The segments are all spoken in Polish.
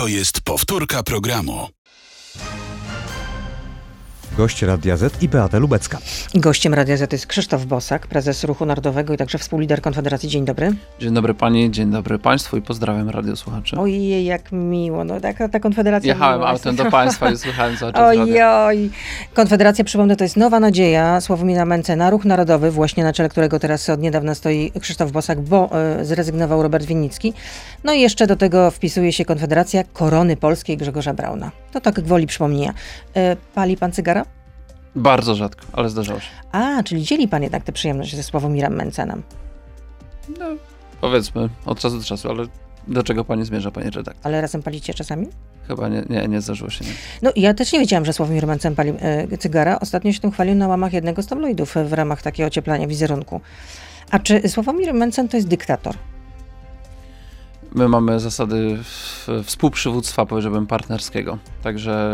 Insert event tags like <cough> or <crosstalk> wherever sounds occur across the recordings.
To jest powtórka programu. Gość Radia Z i Beata Lubecka. Gościem Radia Z jest Krzysztof Bosak, prezes Ruchu Narodowego i także współlider Konfederacji. Dzień dobry. Dzień dobry pani, dzień dobry państwu i pozdrawiam radiosłuchaczy. Ojej, jak miło. No, taka, ta Konfederacja Jechałem autem do państwa i słuchałem cały czas. Ojoj. Konfederacja, przypomnę, to jest Nowa Nadzieja Sławomira Mencena, Ruch Narodowy, właśnie na czele którego teraz od niedawna stoi Krzysztof Bosak, bo e, zrezygnował Robert Winnicki. No i jeszcze do tego wpisuje się Konfederacja Korony Polskiej Grzegorza Brauna. To tak gwoli przypomnienia. E, pali pan cygara? Bardzo rzadko, ale zdarzało się. A, czyli dzieli pan jednak tę przyjemność ze Sławomirem Mencenem. No, powiedzmy, od czasu do czasu, ale do czego pani zmierza, pani redaktor? Ale razem palicie czasami? Chyba nie, nie, nie zdarzyło się. Nie. No ja też nie wiedziałam, że Sławomir Mencen pali e, cygara. Ostatnio się tym chwalił na łamach jednego z tabloidów e, w ramach takiego ocieplania wizerunku. A czy Sławomir Mencen to jest dyktator? My mamy zasady współprzywództwa, powiedziałbym, partnerskiego. Także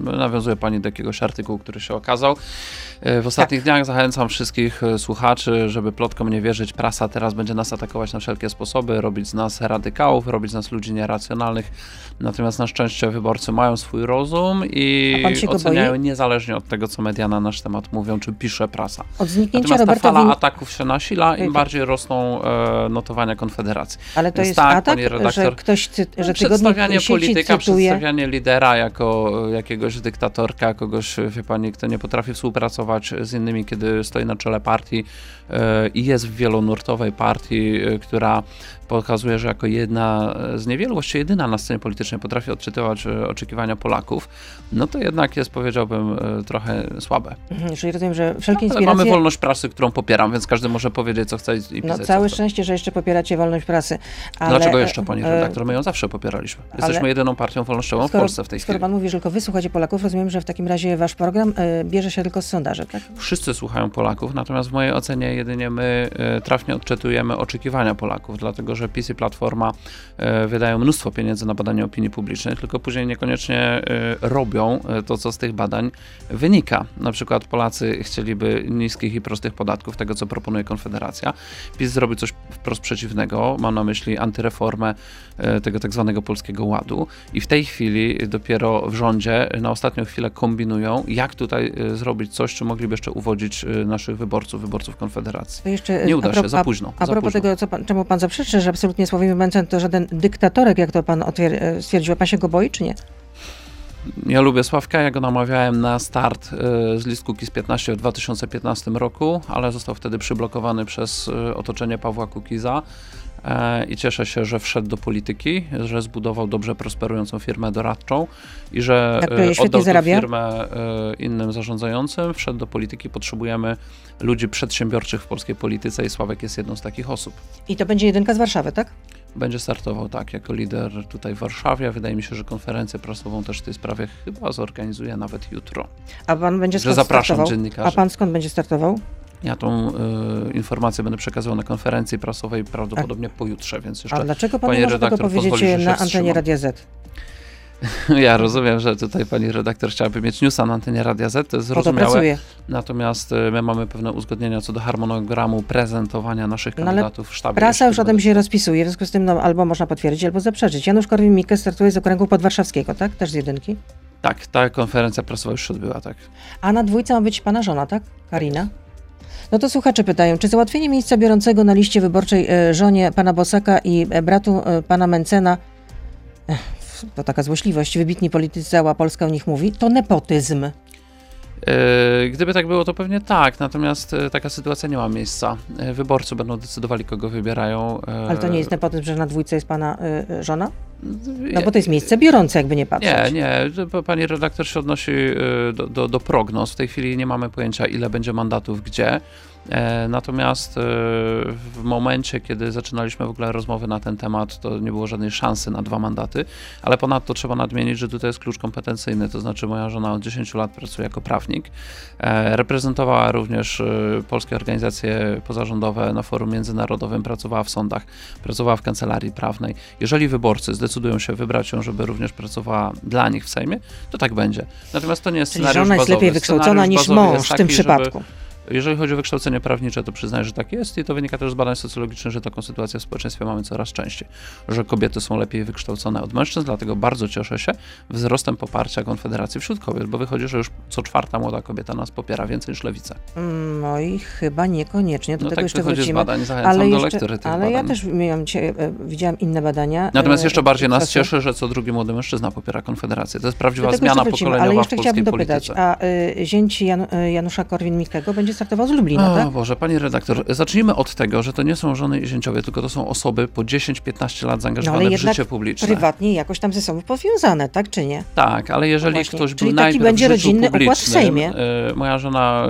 no, nawiązuje pani do jakiegoś artykułu, który się okazał. E, W ostatnich dniach zachęcam wszystkich e, słuchaczy, żeby plotkom nie wierzyć. Prasa teraz będzie nas atakować na wszelkie sposoby, robić z nas radykałów, robić z nas ludzi nieracjonalnych. Natomiast na szczęście wyborcy mają swój rozum i oceniają boi? niezależnie od tego, co media na nasz temat mówią, czy pisze prasa. Od zniknięcia Natomiast ta fala Win... ataków się nasila, im bardziej rosną e, notowania Konfederacji. Ale to Więc jest tak, atak, pani redaktor. że ktoś, cy... że tygodnik Przedstawianie polityka, cytuje... przedstawianie lidera jako e, jakiegoś dyktatorka, kogoś, e, wie pani, kto nie potrafi współpracować z innymi, kiedy stoi na czele partii e, i jest w wielonurtowej partii, która pokazuje, że jako jedna z niewielu, właściwie jedyna na scenie politycznej potrafi odczytywać oczekiwania Polaków, no to jednak jest, powiedziałbym, trochę słabe. Mhm, Czyli rozumiem, że wszelkie Ale inspiracje... mamy wolność prasy, którą popieram, więc każdy może powiedzieć, co chce i pisać, No całe szczęście, że jeszcze popieracie wolność prasy. Ale, Dlaczego jeszcze, pani e, redaktor? My ją zawsze popieraliśmy. Jesteśmy jedyną partią wolnościową w Polsce w tej skoro chwili. pan mówi, że tylko wy słuchacie Polaków, rozumiem, że w takim razie wasz program e, bierze się tylko z sondaży, tak? Wszyscy słuchają Polaków, natomiast w mojej ocenie jedynie my e, trafnie odczytujemy oczekiwania Polaków, dlatego że PiS i Platforma e, wydają mnóstwo pieniędzy na badanie opinii publicznej, tylko później niekoniecznie e, robią e, to, co z tych badań wynika. Na przykład Polacy chcieliby niskich i prostych podatków, tego co proponuje Konfederacja. PiS zrobi coś wprost przeciwnego, mam na myśli antyreformę e, tego tak zwanego polskiego ładu i w tej chwili dopiero w rządzie na ostatnią chwilę kombinują, jak tutaj e, zrobić coś, czy mogliby jeszcze uwodzić e, naszych wyborców, wyborców Konfederacji. Jeszcze, Nie uda się, za późno, A propos późno. tego, pan, czemu pan zaprzeczy, że absolutnie Sławomir Mencen to żaden dyktatorek, jak to pan stwierdził, pan się go boi, czy nie? Ja lubię Sławka, ja go namawiałem na start e, z list Kukiz 15 w 2015 roku, ale został wtedy przyblokowany przez e, otoczenie Pawła Kukiza e, i cieszę się, że wszedł do polityki, że zbudował dobrze prosperującą firmę doradczą i że świetnie oddał tę firmę innym zarządzającym, wszedł do polityki, potrzebujemy ludzi przedsiębiorczych w polskiej polityce i Sławek jest jedną z takich osób. I to będzie jedynka z Warszawy, tak? Będzie startował tak, jako lider tutaj w Warszawie. Wydaje mi się, że konferencję prasową też w tej sprawie chyba zorganizuje nawet jutro. A pan będzie skąd zapraszam startował? dziennikarzy. A pan skąd będzie startował? Ja tą y, informację będę przekazywał na konferencji prasowej prawdopodobnie pojutrze, więc A jeszcze dlaczego pan panie nie może tego redaktor powiedzieć na antenie. Radia Z? <laughs> ja rozumiem, że tutaj pani redaktor chciałaby mieć newsa na antenie Radia Z, to jest zrozumiałe. Natomiast y, my mamy pewne uzgodnienia co do harmonogramu prezentowania naszych No kandydatów w sztabie. Prasa już o tym się rozpisuje, w związku z tym no, albo można potwierdzić, albo zaprzeczyć. Janusz Korwin-Mikke startuje z okręgu podwarszawskiego, tak? Też z jedynki. Tak, ta konferencja prasowa już się odbyła, tak. A na dwójce ma być pana żona, tak? Karina? No to słuchacze pytają, czy załatwienie miejsca biorącego na liście wyborczej e, żonie pana Bosaka i e, bratu e, pana Mencena, ech, to taka złośliwość, wybitni politycy, cała Polska o nich mówi, to nepotyzm. E, Gdyby tak było, to pewnie tak, natomiast e, taka sytuacja nie ma miejsca. E, Wyborcy będą decydowali, kogo wybierają. Ale to nie jest nepotyzm, że na dwójce jest pana żona? No bo to jest miejsce biorące, jakby nie patrzeć. Nie, nie. Pani redaktor się odnosi do, do, do prognoz. W tej chwili nie mamy pojęcia, ile będzie mandatów gdzie. E, Natomiast e, w momencie, kiedy zaczynaliśmy w ogóle rozmowy na ten temat, to nie było żadnej szansy na dwa mandaty, ale ponadto trzeba nadmienić, że tutaj jest klucz kompetencyjny, to znaczy moja żona od 10 lat pracuje jako prawnik, e, reprezentowała również polskie organizacje pozarządowe na forum międzynarodowym, pracowała w sądach, pracowała w kancelarii prawnej. Jeżeli wyborcy zdecydują się wybrać ją, żeby również pracowała dla nich w Sejmie, to tak będzie. Natomiast to nie jest Czyli scenariusz żona jest bazowy. lepiej wykształcona Scenariusz niż mąż w tym taki, żeby, przypadku. Jeżeli chodzi o wykształcenie prawnicze, to przyznaję, że tak jest i to wynika też z badań socjologicznych, że taką sytuację w społeczeństwie mamy coraz częściej, że kobiety są lepiej wykształcone od mężczyzn, dlatego bardzo cieszę się wzrostem poparcia Konfederacji wśród kobiet, bo wychodzi, że już co czwarta młoda kobieta nas popiera więcej niż lewica. Mm, No i chyba niekoniecznie, do No tego tak jeszcze wychodzi z wrócimy. badań, zachęcam Ale, do jeszcze, lektury tych ale badań. ja też miałam e, widziałam inne badania. Natomiast e, jeszcze bardziej nas czasu. cieszy, że co drugi młody mężczyzna popiera Konfederację. To jest prawdziwa zmiana wrócimy, pokoleniowa Ale w jeszcze polskiej chciałabym dopytać, polityce. a y, zięć Jan, Janusza Korwin-Mikkego będzie startował z Lublina, O tak? Boże, pani redaktor, zacznijmy od tego, że to nie są żony i zięciowie, tylko to są osoby po 10-15 lat No zaangażowane ale w życie publiczne. prywatnie jakoś tam ze sobą powiązane, tak czy nie? Tak, ale jeżeli No ktoś czyli był najpierw będzie w życiu rodzinny układ w publicznym, Sejmie. y, moja żona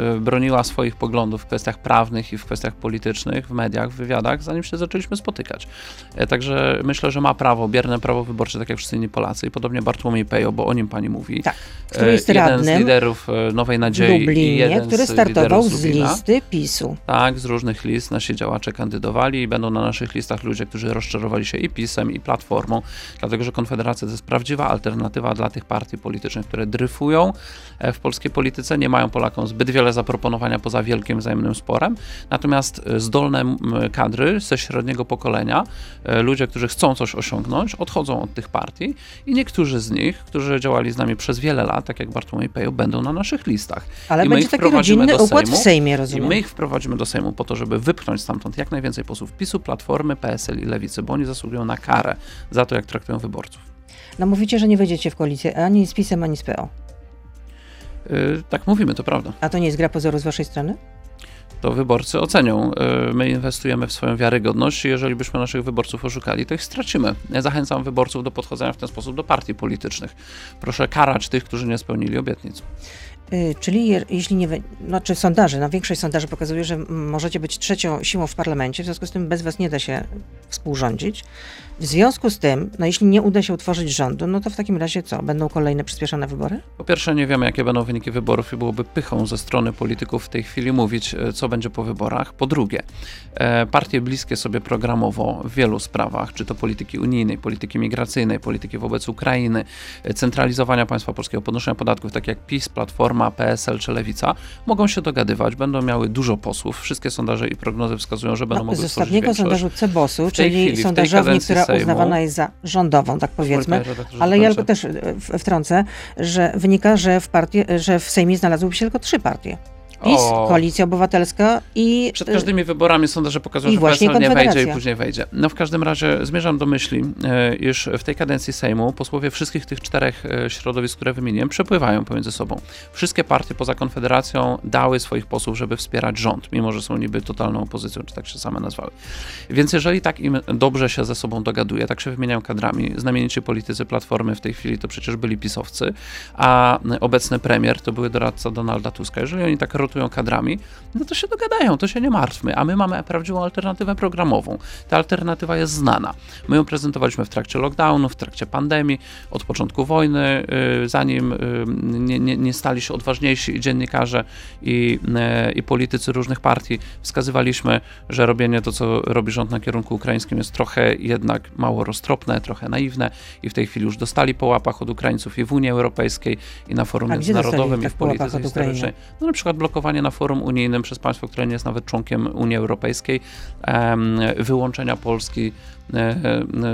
y, y, broniła swoich poglądów w kwestiach prawnych i w kwestiach politycznych, w mediach, w wywiadach, zanim się zaczęliśmy spotykać. E, Także myślę, że ma prawo, bierne prawo wyborcze, tak jak wszyscy inni Polacy i podobnie Bartłomiej Pejo, bo o nim pani mówi. Tak, który jest jeden z radnym liderów e, Nowej Nadziei Lublinie, jeden który z startował liderów z listy PiSu. Tak, z różnych list nasi działacze kandydowali i będą na naszych listach ludzie, którzy rozczarowali się i PiSem, i Platformą, dlatego że Konfederacja to jest prawdziwa alternatywa dla tych partii politycznych, które dryfują e, w polskiej polityce, nie mają Polakom zbyt wiele zaproponowania poza wielkim wzajemnym sporem, natomiast e, zdolne kadry ze średniego pokolenia, e, ludzie, którzy chcą coś osiągnąć, odchodzą od tych partii i niektórzy z nich, którzy działali z nami przez wiele lat, tak jak Bartłomiej Pejo, będą na naszych listach. Ale I będzie taki rodzinny układ w Sejmu Sejmie, I rozumiem. my ich wprowadzimy do Sejmu po to, żeby wypchnąć stamtąd jak najwięcej posłów PiSu, Platformy, PSL i Lewicy, bo oni zasługują na karę za to, jak traktują wyborców. No mówicie, że nie wejdziecie w koalicję ani z PiSem, ani z PO. Yy, tak mówimy, to prawda. A to nie jest gra pozoru z waszej strony? To wyborcy ocenią. Yy, my inwestujemy w swoją wiarygodność i jeżeli byśmy naszych wyborców oszukali, to ich stracimy. Ja zachęcam wyborców do podchodzenia w ten sposób do partii politycznych. Proszę karać tych, którzy nie spełnili obietnic. Y, Czyli je, jeśli nie, znaczy sondaże, no większość sondaży pokazuje, że możecie być trzecią siłą w parlamencie, w związku z tym bez was nie da się współrządzić. W związku z tym, no jeśli nie uda się utworzyć rządu, no to w takim razie co? Będą kolejne przyspieszone wybory? Po pierwsze, nie wiemy, jakie będą wyniki wyborów i byłoby pychą ze strony polityków w tej chwili mówić, e, co będzie po wyborach. Po drugie, e, partie bliskie sobie programowo w wielu sprawach, czy to polityki unijnej, polityki migracyjnej, polityki wobec Ukrainy, e, centralizowania państwa polskiego, podnoszenia podatków, tak jak PiS, Platforma, PSL czy Lewica, mogą się dogadywać, będą miały dużo posłów. Wszystkie sondaże i prognozy wskazują, że będą No, mogły z ostatniego sondażu Cebosu, czyli chwili, sondażowni, kadencji która Sejmu- uznawana jest za rządową, tak powiedzmy. Redaktorze, Ale ja dokończę. też e, wtrącę, że wynika, że w, partii, że w Sejmie znalazłyby się tylko trzy partie. PiS, O. Koalicja Obywatelska i... Przed e, każdymi wyborami sondaże pokazują, że właśnie PSL nie wejdzie i później wejdzie. No w każdym razie zmierzam do myśli, e, iż w tej kadencji Sejmu posłowie wszystkich tych czterech e, środowisk, które wymieniłem, przepływają pomiędzy sobą. Wszystkie partie poza Konfederacją dały swoich posłów, żeby wspierać rząd, mimo że są niby totalną opozycją, czy tak się same nazwały. Więc jeżeli tak im dobrze się ze sobą dogaduje, tak się wymieniają kadrami, znamienici politycy Platformy w tej chwili to przecież byli pisowcy, a obecny premier to były doradca Donalda Tuska. Jeżeli oni tak rotują kadrami, no to się dogadają, to się nie martwmy, a my mamy prawdziwą alternatywę programową. Ta alternatywa jest znana. My ją prezentowaliśmy w trakcie lockdownu, w trakcie pandemii, od początku wojny, y, zanim y, nie, nie, nie stali się odważniejsi i dziennikarze i, y, i politycy różnych partii, wskazywaliśmy, że robienie to, co robi rząd na kierunku ukraińskim jest trochę jednak mało roztropne, trochę naiwne i w tej chwili już dostali po łapach od Ukraińców i w Unii Europejskiej i na forum A międzynarodowym dostali i tak w polityce historycznej. No na przykład blokowanie na forum unijnym przez państwo, które nie jest nawet członkiem Unii Europejskiej, wyłączenia Polski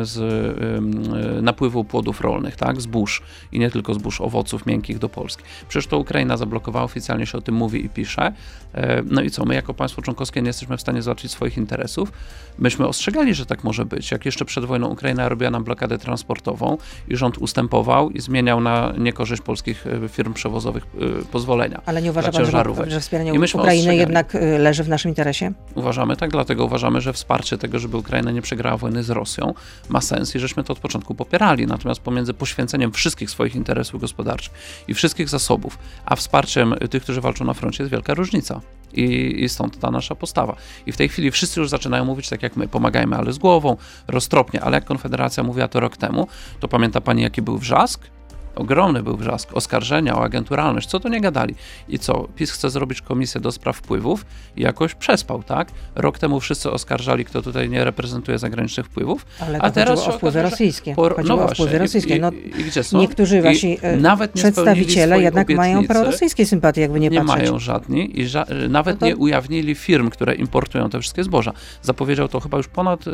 z em, napływu płodów rolnych, tak, zbóż i nie tylko zbóż, owoców miękkich do Polski. Przecież to Ukraina zablokowała, oficjalnie się o tym mówi i pisze. E, No i co, my jako państwo członkowskie nie jesteśmy w stanie załatwić swoich interesów. Myśmy ostrzegali, że tak może być. Jak jeszcze przed wojną Ukraina robiła nam blokadę transportową i rząd ustępował i zmieniał na niekorzyść polskich e, firm przewozowych e, pozwolenia. Ale nie uważa pan, że, że wspieranie Ukrainy jednak leży w naszym interesie? Uważamy tak, dlatego uważamy, że wsparcie tego, żeby Ukraina nie przegrała wojny z Rosją, ma sens i żeśmy to od początku popierali. Natomiast pomiędzy poświęceniem wszystkich swoich interesów gospodarczych i wszystkich zasobów, a wsparciem tych, którzy walczą na froncie, jest wielka różnica. I, I stąd ta nasza postawa. I w tej chwili wszyscy już zaczynają mówić tak jak my, pomagajmy, ale z głową, roztropnie. Ale jak Konfederacja mówiła to rok temu, to pamięta pani, jaki był wrzask? Ogromny był wrzask, oskarżenia o agenturalność, co to nie gadali. I co, PiS chce zrobić komisję do spraw wpływów i jakoś przespał, tak? Rok temu wszyscy oskarżali, kto tutaj nie reprezentuje zagranicznych wpływów, Ale a teraz o wpływy rosyjskie. por- Chodziło o właśnie, wpływy rosyjskie. No, i, i gdzie są? Niektórzy wasi e, nawet nie przedstawiciele jednak mają prorosyjskie sympatie, jakby nie, nie patrzeć. mają żadni i ża- nawet No to- nie ujawnili firm, które importują te wszystkie zboża. Zapowiedział to chyba już ponad y,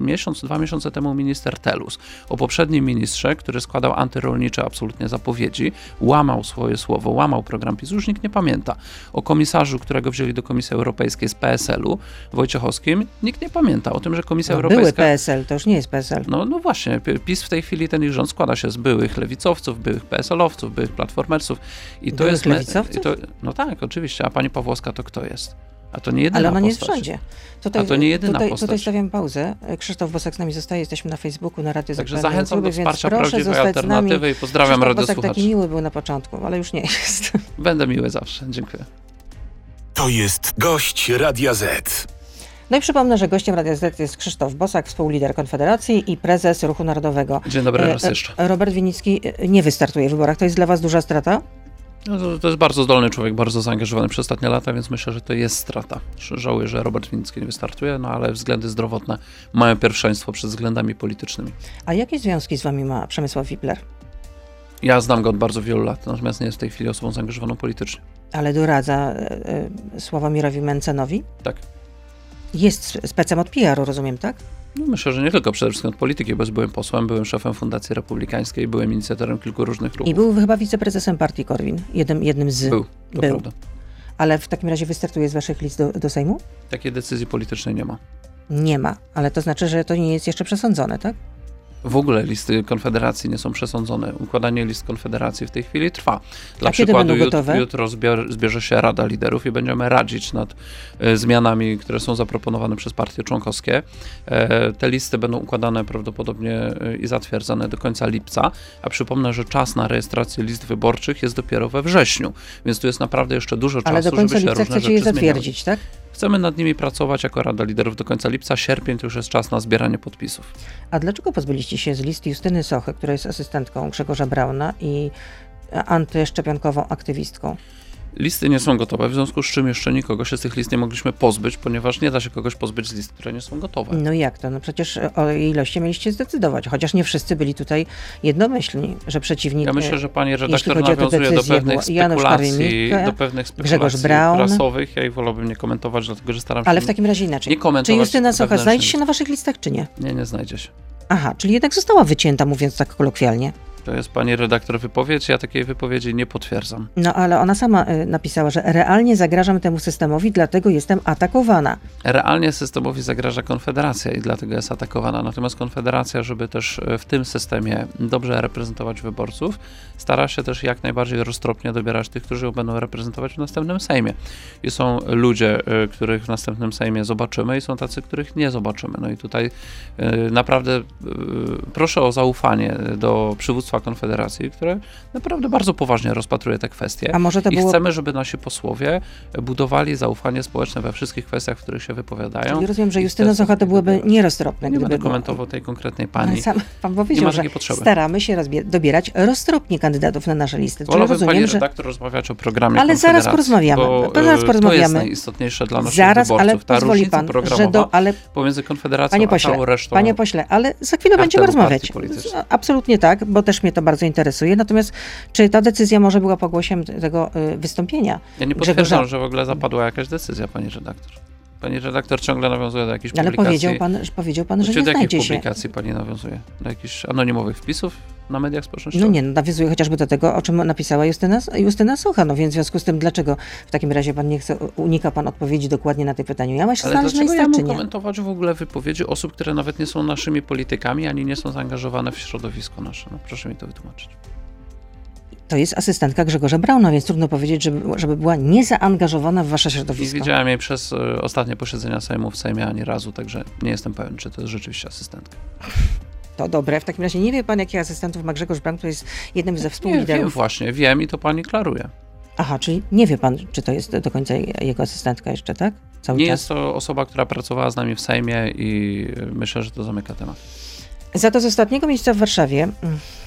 miesiąc, dwa miesiące temu minister Telus. O poprzednim ministrze, który składał antyrolnicze absolutnie zapowiedzi, łamał swoje słowo, łamał program PiS, już nikt nie pamięta. O komisarzu, którego wzięli do Komisji Europejskiej z PSL-u, Wojciechowskim, nikt nie pamięta. O tym, że Komisja No, były Europejska... PSL, to już nie jest PSL. No, no właśnie, PiS w tej chwili, ten ich rząd składa się z byłych lewicowców, byłych PSL-owców, byłych platformersów. I to Byłych jest lewicowców? I to, no tak, oczywiście. A pani Pawłowska to kto jest? A to nie jedyna Ale ona nie jest w postać. rządzie. Tutaj, A to nie jedyna tutaj, postać. Tutaj stawiam pauzę. Krzysztof Bosak z nami zostaje, jesteśmy na Facebooku, na Radio Także zachęcam do YouTube, wsparcia proszę prawdziwej alternatywy i pozdrawiam Krzysztof radio Bosak taki miły był na początku, ale już nie jest. <laughs> Będę miły zawsze. Dziękuję. To jest gość Radia Z. No i przypomnę, że gościem Radia Z jest Krzysztof Bosak, współlider Konfederacji i prezes Ruchu Narodowego. Dzień dobry E, raz jeszcze. Robert Winnicki e, nie wystartuje w wyborach. To jest dla was duża strata? No to, to jest bardzo zdolny człowiek, bardzo zaangażowany przez ostatnie lata, więc myślę, że to jest strata. Żałuję, że Robert Winnicki nie wystartuje, no ale względy zdrowotne mają pierwszeństwo przed względami politycznymi. A jakie związki z wami ma Przemysław Wipler? Ja znam go od bardzo wielu lat, natomiast nie jest w tej chwili osobą zaangażowaną politycznie. Ale doradza e, e, Sławomirowi Mencenowi? Tak. Jest specem od PR-u, rozumiem, tak? No myślę, że nie tylko, przede wszystkim od polityki, bo byłem posłem, byłem szefem Fundacji Republikańskiej, byłem inicjatorem kilku różnych ruchów. I był chyba wiceprezesem partii Korwin, jednym, jednym z. Był, to Był. prawda. Ale w takim razie wystartuje z waszych list do, do Sejmu? Takiej decyzji politycznej nie ma. Nie ma, ale to znaczy, że to nie jest jeszcze przesądzone, tak? W ogóle listy Konfederacji nie są przesądzone. Układanie list Konfederacji w tej chwili trwa. Dla A kiedy przykładu będą jut, gotowe? jutro zbier, zbierze się Rada Liderów i będziemy radzić nad e, zmianami, które są zaproponowane przez partie członkowskie. E, te listy będą układane prawdopodobnie e, i zatwierdzane do końca lipca, a przypomnę, że czas na rejestrację list wyborczych jest dopiero we wrześniu, więc tu jest naprawdę jeszcze dużo czasu, Ale do końca żeby się lipca różne chcecie je rzeczy zmieniały. zatwierdzić, tak? Chcemy nad nimi pracować jako Rada Liderów do końca lipca. Sierpień to już jest czas na zbieranie podpisów. A dlaczego pozbyliście się z listy Justyny Sochy, która jest asystentką Grzegorza Brauna i antyszczepionkową aktywistką? Listy nie są gotowe, w związku z czym jeszcze nikogo się z tych list nie mogliśmy pozbyć, ponieważ nie da się kogoś pozbyć z list, które nie są gotowe. No jak to? No przecież o jej ilości mieliście zdecydować, chociaż nie wszyscy byli tutaj jednomyślni, że przeciwni. Ja myślę, że pani redaktor o nawiązuje do decyzję, pewnych było Janusz spekulacji, do pewnych spekulacji prasowych. Ja ich wolałbym nie komentować, dlatego że staram się Ale w takim razie inaczej. nie Czy komentować Justyna Socha znajdzie się na waszych listach, czy nie? Nie, nie znajdzie się. Aha, czyli jednak została wycięta, mówiąc tak kolokwialnie. To jest pani redaktor wypowiedź, ja takiej wypowiedzi nie potwierdzam. No ale ona sama y, napisała, że realnie zagrażam temu systemowi, dlatego jestem atakowana. Realnie systemowi zagraża Konfederacja i dlatego jest atakowana. Natomiast Konfederacja, żeby też e, w tym systemie dobrze reprezentować wyborców, stara się też jak najbardziej roztropnie dobierać tych, którzy ją będą reprezentować w następnym Sejmie. I są ludzie, e, których w następnym Sejmie zobaczymy i są tacy, których nie zobaczymy. No i tutaj e, naprawdę e, proszę o zaufanie do Konfederacji, które naprawdę bardzo poważnie rozpatruje te kwestie. A może to I było... chcemy, żeby nasi posłowie budowali zaufanie społeczne we wszystkich kwestiach, w których się wypowiadają. Czyli rozumiem, że Justyna Socha to byłoby nieroztropne, Nie gdyby będę komentował tej konkretnej pani. sam pan Nie powiedział, ma że potrzeby. staramy się dobierać roztropnie kandydatów na nasze listy. Czyli Wolałbym pani rozumiem, że redaktor rozmawiać o programie Ale zaraz porozmawiamy, Bo, to zaraz e, To porozmawiamy. jest najistotniejsze dla naszych zaraz, wyborców. ale Ta pozwoli pan, że do, ale pomiędzy Konfederacją Panie a pośle, całą resztą. Panie pośle, ale za chwilę będziemy rozmawiać. No, Absolutnie tak, bo też mnie to bardzo interesuje. Natomiast czy ta decyzja może była pogłosiem tego y, wystąpienia? ja nie Grzegorza- potwierdzam, że w ogóle zapadła jakaś decyzja, pani redaktor. Pani redaktor ciągle nawiązuje do jakichś Ale publikacji. powiedział pan, że powiedział pan, że nie do jakich znajdzie się. publikacji pani nawiązuje? Do jakichś anonimowych wpisów na mediach społecznościowych? No nie, no, nawiązuje chociażby do tego, o czym napisała Justyna, Justyna Socha. No więc w związku z tym, dlaczego w takim razie pan nie chce, unika pan odpowiedzi dokładnie na te pytania? Ja się Ale znaleźć na dlaczego ja mam komentować w ogóle wypowiedzi osób, które nawet nie są naszymi politykami, ani nie są zaangażowane w środowisko nasze? No proszę mi to wytłumaczyć. To jest asystentka Grzegorza Brauna, więc trudno powiedzieć, żeby, żeby była niezaangażowana w wasze Nie środowisko. widziałem jej przez e, ostatnie posiedzenia Sejmu w Sejmie ani razu, także nie jestem pewien, czy to jest rzeczywiście asystentka. To dobre. W takim razie nie wie pan, jakich asystentów ma Grzegorz Braun, który jest jednym ze Nie wiem współliderów. właśnie, wiem i to pani klaruje. Aha, czyli nie wie pan, czy to jest do końca jego asystentka jeszcze, tak? Cały Nie czas. jest to osoba, która pracowała z nami w Sejmie i e, myślę, że to zamyka temat. Za to z ostatniego miejsca w Warszawie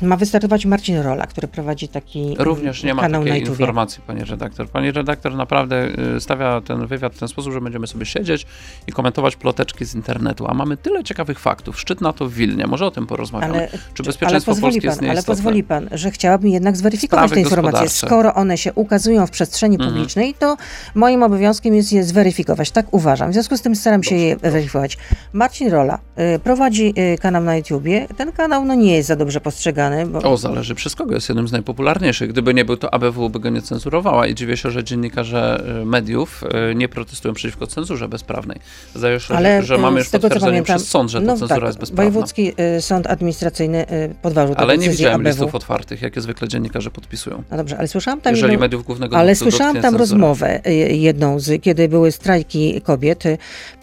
ma wystartować Marcin Rola, który prowadzi taki Również nie ma kanał na takiej YouTube. informacji, pani redaktor. Pani redaktor naprawdę y, stawia ten wywiad w ten sposób, że będziemy sobie siedzieć i komentować ploteczki z internetu, a mamy tyle ciekawych faktów. Szczyt NATO w Wilnie, może o tym porozmawiamy. Ale, Czy bezpieczeństwo ale pozwoli Polski jest pan, ale nieistotne? pozwoli pan, że chciałabym jednak zweryfikować Sprawy te informacje. Skoro one się ukazują w przestrzeni Mhm. publicznej, to moim obowiązkiem jest je zweryfikować. Tak uważam. W związku z tym staram się je weryfikować. Marcin Rola y, prowadzi y, kanał na YouTubie. Ten kanał no, nie jest za dobrze postrzegany, bo O, zależy przez kogo. Jest jednym z najpopularniejszych. Gdyby nie był, to ABW by go nie cenzurowała i dziwię się, że dziennikarze y, mediów y, nie protestują przeciwko cenzurze bezprawnej. Zdaje się, ale że, że y, mamy już tego, potwierdzenie pamiętam, przez sąd, że ta no, cenzura tak, jest bezprawna. Wojewódzki Sąd Administracyjny podważył Ale nie widziałem ABW. listów otwartych, jakie zwykle dziennikarze podpisują. No dobrze, ale słyszałam tam Jeżeli jedną, mediów głównego Ale słyszałam tam rozmowę jedną, z, kiedy były strajki kobiet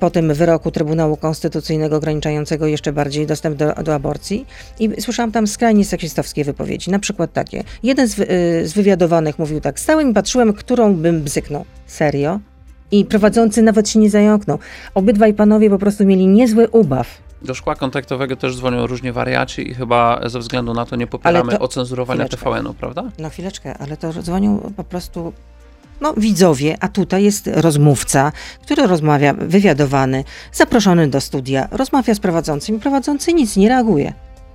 po tym wyroku Trybunału Konstytucyjnego ograniczającego jeszcze bardziej dostęp do, do aborcji i słyszałam tam skrajnie seksistowskie wypowiedzi, na przykład takie. Jeden z, y, z wywiadowanych mówił tak, stałem i patrzyłem, którą bym bzyknął. Serio? I prowadzący nawet się nie zająknął. Obydwaj panowie po prostu mieli niezły ubaw. Do szkła kontaktowego też dzwonią różni wariaci i chyba ze względu na to nie popieramy to- ocenzurowania. TVN-u, prawda? No chwileczkę, ale to dzwonią po prostu no, widzowie, a tutaj jest rozmówca, który rozmawia, wywiadowany, zaproszony do studia, rozmawia z prowadzącym prowadzący nic nie reaguje.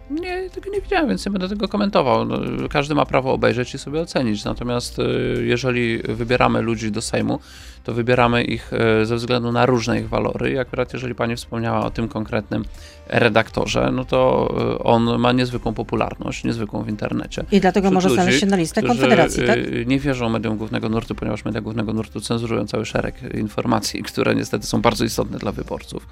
Nie, tego nie widziałem, więc nie będę tego komentował. No, każdy ma prawo obejrzeć i sobie ocenić. Natomiast y, jeżeli wybieramy ludzi do Sejmu, to wybieramy ich y, ze względu na różne ich walory. I akurat jeżeli pani wspomniała o tym konkretnym redaktorze, no to y, on ma niezwykłą popularność, niezwykłą w internecie. I dlatego Wśród może ludzi, znaleźć się na listę Konfederacji, tak? Nie wierzą mediom głównego nurtu, ponieważ media głównego nurtu cenzurują cały szereg informacji, które niestety są bardzo istotne dla wyborców.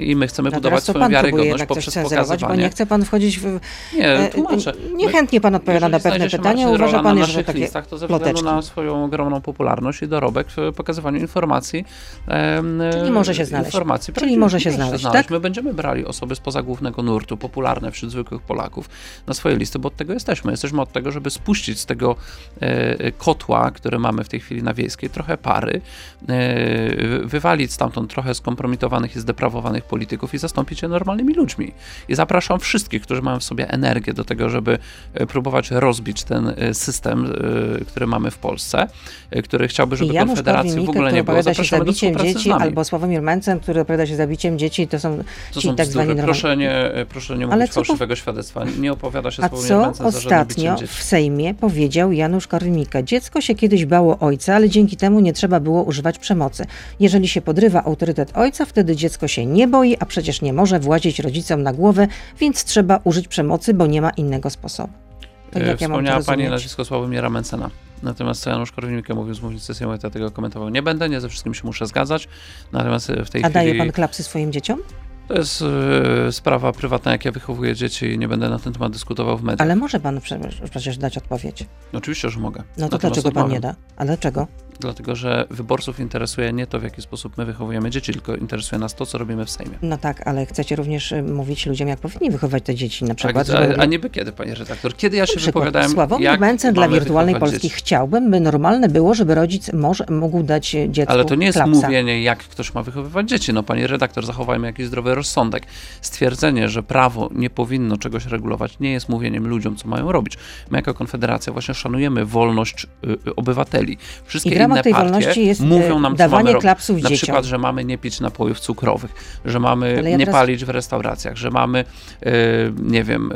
I my chcemy No budować swoją wiarygodność poprzez pokazywanie. Nie chce pan wchodzić w... Nie, e, tłumaczę. Niechętnie pan odpowiada na pewne pytania, uważa pan, na że takie listach, to ze względu ploteczki. na swoją ogromną popularność i dorobek w pokazywaniu informacji. em, Czyli może się znaleźć. Informacji Czyli może się znaleźć, tak? My będziemy brali osoby spoza głównego nurtu, popularne wśród zwykłych Polaków, na swoje listy, bo od tego jesteśmy. Jesteśmy od tego, żeby spuścić z tego e, kotła, który mamy w tej chwili na wiejskiej, trochę pary, e, wywalić stamtąd trochę skompromitowanych i zdeprawowanych polityków i zastąpić je normalnymi ludźmi. I zapraszam wszystkich, którzy mają w sobie energię do tego, żeby e, próbować rozbić ten e, system, e, który mamy w Polsce, który chciałby, żeby Janusz Konfederacji w ogóle nie było. Zapraszamy do zabiciem współpracy z dzieci, nami. albo Sławomir Mencen, który opowiada się zabiciem dzieci, to są To ci są tak zwani. Proszę nie, proszę nie mówić po- fałszywego świadectwa. Nie opowiada się Sławomir Mencen za ostatnio dzieci. w Sejmie powiedział Janusz Korwin-Mikke? Dziecko się kiedyś bało ojca, ale dzięki temu nie trzeba było używać przemocy. Jeżeli się podrywa autorytet ojca, wtedy dziecko się nie boi, a przecież nie może włazić rodzicom na głowę, więc trzeba użyć przemocy, bo nie ma innego sposobu. To E, jak ja Wspomniała Pani rozumieć? nazwisko Sławomira Mencena. Natomiast co Janusz Korwin-Mikke mówił z mównicy to ja tego komentował nie będę, nie ze wszystkim się muszę zgadzać. Natomiast e, w tej A daje chwili pan klapsy swoim dzieciom? to jest e, sprawa prywatna, jak ja wychowuję dzieci i nie będę na ten temat dyskutował w mediach. Ale może pan prze- przecież dać odpowiedź. Oczywiście, że mogę. No to Natomiast dlaczego pan nie da? A dlaczego? Dlatego, że wyborców interesuje nie to, w jaki sposób my wychowujemy dzieci, tylko interesuje nas to, co robimy w Sejmie. No tak, ale chcecie również y, mówić ludziom, jak powinni wychować te dzieci na Tak, przykład. a, żeby- a niby kiedy, panie redaktor? Kiedy ja się przykład wypowiadałem, Sławomir Mencen dla wirtualnej Polski dzieci? chciałbym, by normalne było, żeby rodzic może, mógł dać e, dziecku Ale to nie jest klapsa. mówienie, jak ktoś ma wychowywać dzieci. No, panie redaktor, zachowajmy jakiś zdrowy rozsądek. Stwierdzenie, że prawo nie powinno czegoś regulować, nie jest mówieniem ludziom, co mają robić. My jako Konfederacja właśnie szanujemy wolność y, y, obywateli. Wszystkie ramach tej partie wolności jest, mówią nam, co dawanie mamy klapsów Na dzieciom. przykład, że mamy nie pić napojów cukrowych, że mamy Ale ja nie teraz- palić w restauracjach, że mamy, y, nie wiem,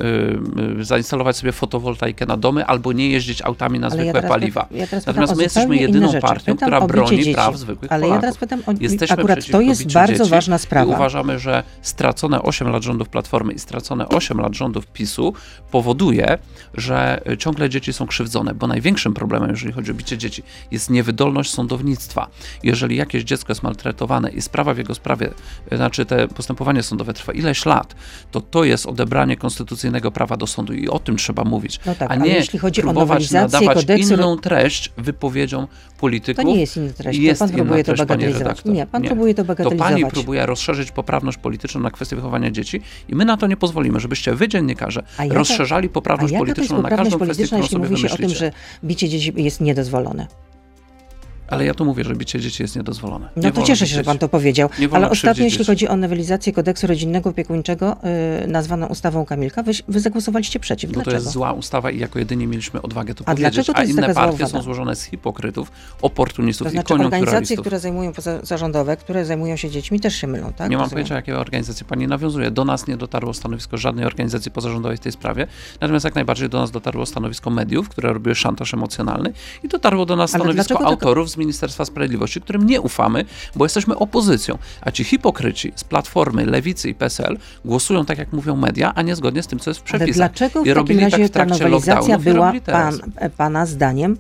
y, zainstalować sobie fotowoltaikę na domy albo nie jeździć autami na Ale ja zwykłe teraz py- paliwa. ja Natomiast my jesteśmy jedyną partią, która broni dzieci. praw zwykłych Ale Polaków. ja teraz pytam o... Jesteśmy Akurat to jest bardzo dzieci ważna I sprawa. uważamy, że stracone 8 lat rządów Platformy i stracone 8 lat rządów PiSu powoduje, że ciągle dzieci są krzywdzone, bo największym problemem, jeżeli chodzi o bicie dzieci, jest niewydolność sądownictwa. Jeżeli jakieś dziecko jest maltretowane i sprawa w jego sprawie, y, znaczy te postępowanie sądowe trwa ileś lat, to to jest odebranie konstytucyjnego prawa do sądu i o tym trzeba mówić, No tak, a nie jeśli chodzi o próbować nowelizację nadawać kodeksu- inną treść wypowiedziom polityków. To nie jest inna treść, to Jest pan próbuje to treść, bagatelizować. Nie, pan Nie. próbuje to To bagatelizować. pani próbuje rozszerzyć poprawność polityczną na kwestię wychowania dzieci i my na to nie pozwolimy, żebyście wy, dziennikarze, jaka- rozszerzali poprawność to polityczną na poprawność każdą kwestię, którą jeśli sobie mówi się o tym, wymyślicie. że bicie dzieci jest niedozwolone? Ale ja tu mówię, że bicie dzieci jest niedozwolone. No Nie to wolno cieszę się, że pan to powiedział. Ale ostatnio, jeśli dzieci. chodzi o nowelizację kodeksu rodzinnego opiekuńczego, yy, nazwaną ustawą Kamilka, wy, wy zagłosowaliście przeciw. Bo to Dlaczego? jest zła ustawa i jako jedyni mieliśmy odwagę to A powiedzieć. dlaczego to A jest inne taka zła partie są złożone z hipokrytów, oportunistów To i znaczy organizacje, koniunkturalistów. które zajmują pozarządowe, które zajmują się dziećmi, też się mylą, tak? nie mam pojęcia, jakiej organizacji pani nawiązuje. Do nas nie dotarło stanowisko żadnej organizacji pozarządowej w tej sprawie. Natomiast jak najbardziej do nas dotarło stanowisko mediów, które robiły szantaż emocjonalny i dotarło do nas stanowisko dlaczego autorów z Ministerstwa Sprawiedliwości, którym nie ufamy, bo jesteśmy opozycją. A ci hipokryci z Platformy, Lewicy i PSL głosują tak, jak mówią media, a nie zgodnie z tym, co jest w Ale przepisach. dlaczego w I takim robili razie tak w ta nowelizacja była pan, e, pana zdaniem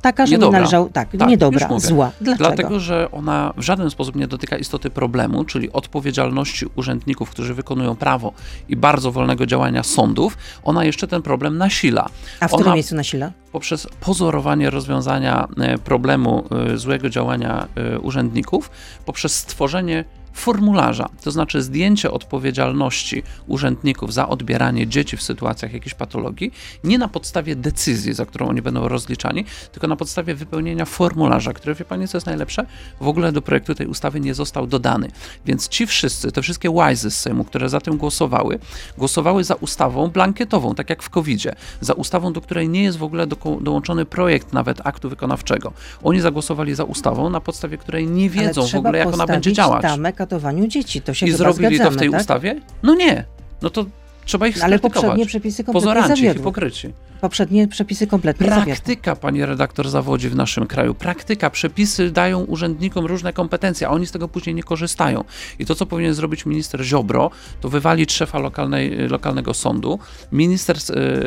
taka, że nie Niedobra. należał, tak, Tak, niedobra, zła. Dlaczego? Dlatego, że ona w żaden sposób nie dotyka istoty problemu, czyli odpowiedzialności urzędników, którzy wykonują prawo i bardzo wolnego działania sądów. Ona jeszcze ten problem nasila. A w ona którym miejscu nasila? poprzez pozorowanie rozwiązania e, problemu e, złego działania e, urzędników, poprzez stworzenie formularza, to znaczy zdjęcie odpowiedzialności urzędników za odbieranie dzieci w sytuacjach jakiejś patologii, nie na podstawie decyzji, za którą oni będą rozliczani, tylko na podstawie wypełnienia formularza, który, wie pani, co jest najlepsze, w ogóle do projektu tej ustawy nie został dodany. Więc ci wszyscy, te wszystkie łajzy z Sejmu, które za tym głosowały, głosowały za ustawą blankietową, tak jak w COVID-zie, za ustawą, do której nie jest w ogóle do, dołączony projekt nawet aktu wykonawczego. Oni zagłosowali za ustawą, na podstawie której nie wiedzą w ogóle, jak ona będzie działać. tamę katowaniu dzieci. To się I zrobili to zgadzamy, w tej tak? ustawie? No nie. No to trzeba ich Ale skrytykować. poprzednie przepisy kompletnie Pozoranci, zawiodły. hipokryci. Poprzednie przepisy kompletnie zawiodły. Praktyka, panie redaktor, zawodzi w naszym kraju. Praktyka. Przepisy dają urzędnikom różne kompetencje, a oni z tego później nie korzystają. I to, co powinien zrobić minister Ziobro, to wywalić szefa lokalnej, lokalnego sądu. Minister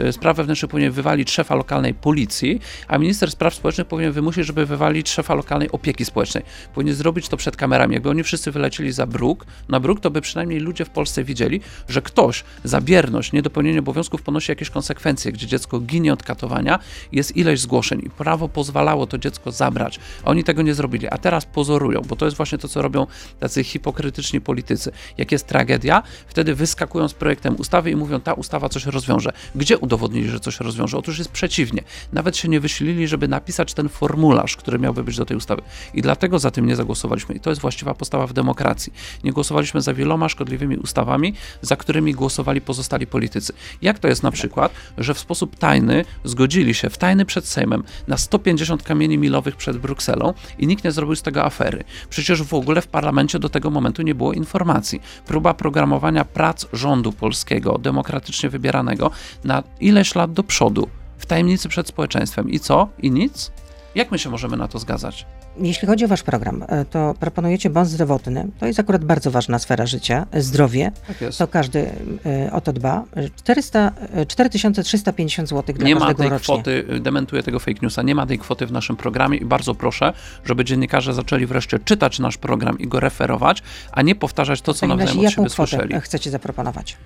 e, spraw wewnętrznych powinien wywalić szefa lokalnej policji, a minister spraw społecznych powinien wymusić, żeby wywalić szefa lokalnej opieki społecznej. Powinien zrobić to przed kamerami. Jakby oni wszyscy wylecieli za bruk, na bruk, to by przynajmniej ludzie w Polsce widzieli, że ktoś za bierność, niedopełnienie obowiązków ponosi jakieś konsekwencje, gdzie dziecko ginie od katowania, jest ileś zgłoszeń i prawo pozwalało to dziecko zabrać. Oni tego nie zrobili, a teraz pozorują, bo to jest właśnie to, co robią tacy hipokrytyczni politycy. Jak jest tragedia, wtedy wyskakują z projektem ustawy i mówią, ta ustawa coś rozwiąże. Gdzie udowodnili, że coś rozwiąże? Otóż jest przeciwnie. Nawet się nie wysilili, żeby napisać ten formularz, który miałby być do tej ustawy. I dlatego za tym nie zagłosowaliśmy. I to jest właściwa postawa w demokracji. Nie głosowaliśmy za wieloma szkodliwymi ustawami, za którymi głosowali pozostali politycy. Jak to jest na przykład, że w sposób tajny zgodzili się w tajny przed Sejmem na 150 kamieni milowych przed Brukselą i nikt nie zrobił z tego afery. Przecież w ogóle w parlamencie do tego momentu nie było informacji. Próba programowania prac rządu polskiego, demokratycznie wybieranego na ileś lat do przodu, w tajemnicy przed społeczeństwem. I co? I nic? Jak my się możemy na to zgadzać? Jeśli chodzi o wasz program, e, to proponujecie bon zdrowotny. To jest akurat bardzo ważna sfera życia. Zdrowie. Tak jest. To każdy e, o to dba. 400, e, 4350 zł dla Nie ma każdego tej rocznie. kwoty, dementuję tego fake newsa, nie ma tej kwoty w naszym programie i bardzo proszę, żeby dziennikarze zaczęli wreszcie czytać nasz program i go referować, a nie powtarzać to, co takim nawzajem od jaką siebie kwotę słyszeli. chcecie zaproponować?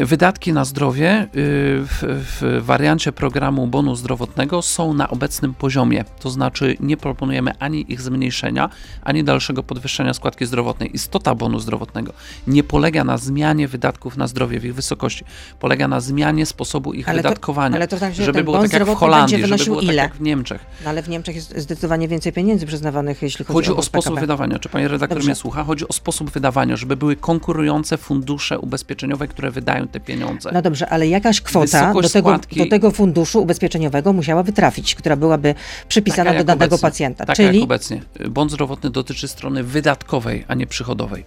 Wydatki na zdrowie y, w, w wariancie programu bonu zdrowotnego są na obecnym poziomie, to znaczy nie proponujemy ani ich zmniejszenia, ani dalszego podwyższenia składki zdrowotnej. Istota bonu zdrowotnego nie polega na zmianie wydatków na zdrowie w ich wysokości, polega na zmianie sposobu ich Ale to- wydatkowania, ale to znaczy, że żeby było tak jak w Holandii, żeby było tak ile? jak w Niemczech. No, ale w Niemczech jest zdecydowanie więcej pieniędzy przyznawanych, jeśli chodzi, Chodzi o o PKB. sposób wydawania. Czy pani redaktor Dobrze. mnie słucha? Chodzi o sposób wydawania, żeby były konkurujące fundusze ubezpieczeniowe, które wydają te pieniądze. No dobrze, ale jakaś kwota do tego, do tego funduszu ubezpieczeniowego musiałaby trafić, która byłaby przypisana Taka do danego obecnie. pacjenta. Tak Czyli, jak obecnie. Bon zdrowotny dotyczy strony wydatkowej, a nie przychodowej.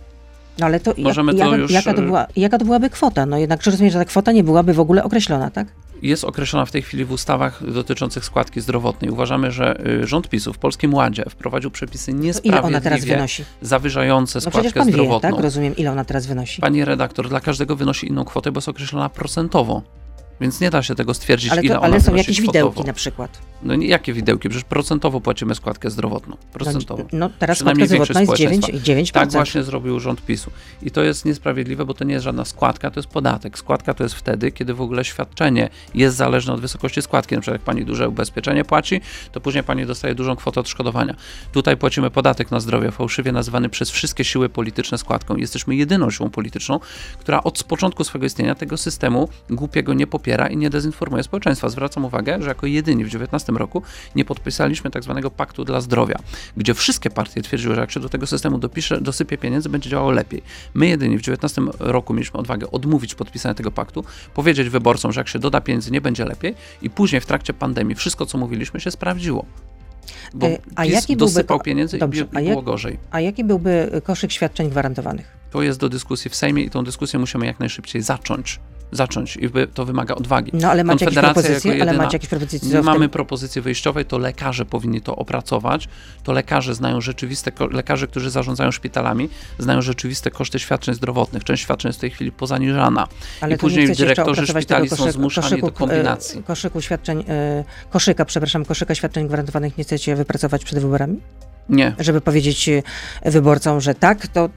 no ale to, Możemy jak, to jaka, już, jaka, to y- była, jaka to byłaby kwota? No jednak czy rozumiem, że ta kwota nie byłaby w ogóle określona, tak? Jest określona w tej chwili w ustawach dotyczących składki zdrowotnej. Uważamy, że y, rząd PiSu w Polskim Ładzie wprowadził przepisy niesprawiedliwie wynosi? zawyżające No składkę pan wie, zdrowotną. tak? Rozumiem, ile ona teraz wynosi. Pani redaktor, dla każdego wynosi inną kwotę, bo jest określona procentowo. Więc nie da się tego stwierdzić, Ale, ile to, ona ale są jakieś kwotowo. widełki na przykład. No nie, jakie widełki? Przecież procentowo płacimy składkę zdrowotną. Procentowo. No, no teraz składka zdrowotna jest społeczeństwa. 9%. 9%. Tak właśnie zrobił rząd PiSu. I to jest niesprawiedliwe, bo to nie jest żadna składka, to jest podatek. Składka to jest wtedy, kiedy w ogóle świadczenie jest zależne od wysokości składki. Na przykład jak pani duże ubezpieczenie płaci, to później pani dostaje dużą kwotę odszkodowania. Tutaj płacimy podatek na zdrowie, fałszywie nazywany przez wszystkie siły polityczne składką. Jesteśmy jedyną siłą polityczną, która od początku swojego istnienia tego systemu głupiego nie popiera. Popiera i nie dezinformuje społeczeństwa. Zwracam uwagę, że jako jedyni w 2019 roku nie podpisaliśmy tak zwanego paktu dla zdrowia, gdzie wszystkie partie twierdziły, że jak się do tego systemu dopisze, dosypie pieniędzy, będzie działało lepiej. My jedyni w 2019 roku mieliśmy odwagę odmówić podpisania tego paktu, powiedzieć wyborcom, że jak się doda pieniędzy, nie będzie lepiej i później w trakcie pandemii wszystko, co mówiliśmy, się sprawdziło. Bo E, a PiS jaki byłby dosypał ko- pieniędzy Dobrze, i i jak- było gorzej. A jaki byłby koszyk świadczeń gwarantowanych? To jest do dyskusji w Sejmie i tą dyskusję musimy jak najszybciej zacząć. Zacząć i to wymaga odwagi. No ale macie jakieś propozycje, jako ale jedyna- macie jakieś propozycje? Nie mamy propozycji wyjściowej, to lekarze powinni to opracować. To lekarze znają rzeczywiste, lekarze, którzy zarządzają szpitalami, znają rzeczywiste koszty świadczeń zdrowotnych. Część świadczeń jest w tej chwili pozaniżana. Ale I później dyrektorzy szpitali są zmuszani do koszyku, kombinacji. e, Koszyku świadczeń, e, koszyka, przepraszam, koszyka świadczeń gwarantowanych nie chcecie wypracować przed wyborami? Nie, Żeby powiedzieć wyborcom, że tak, to,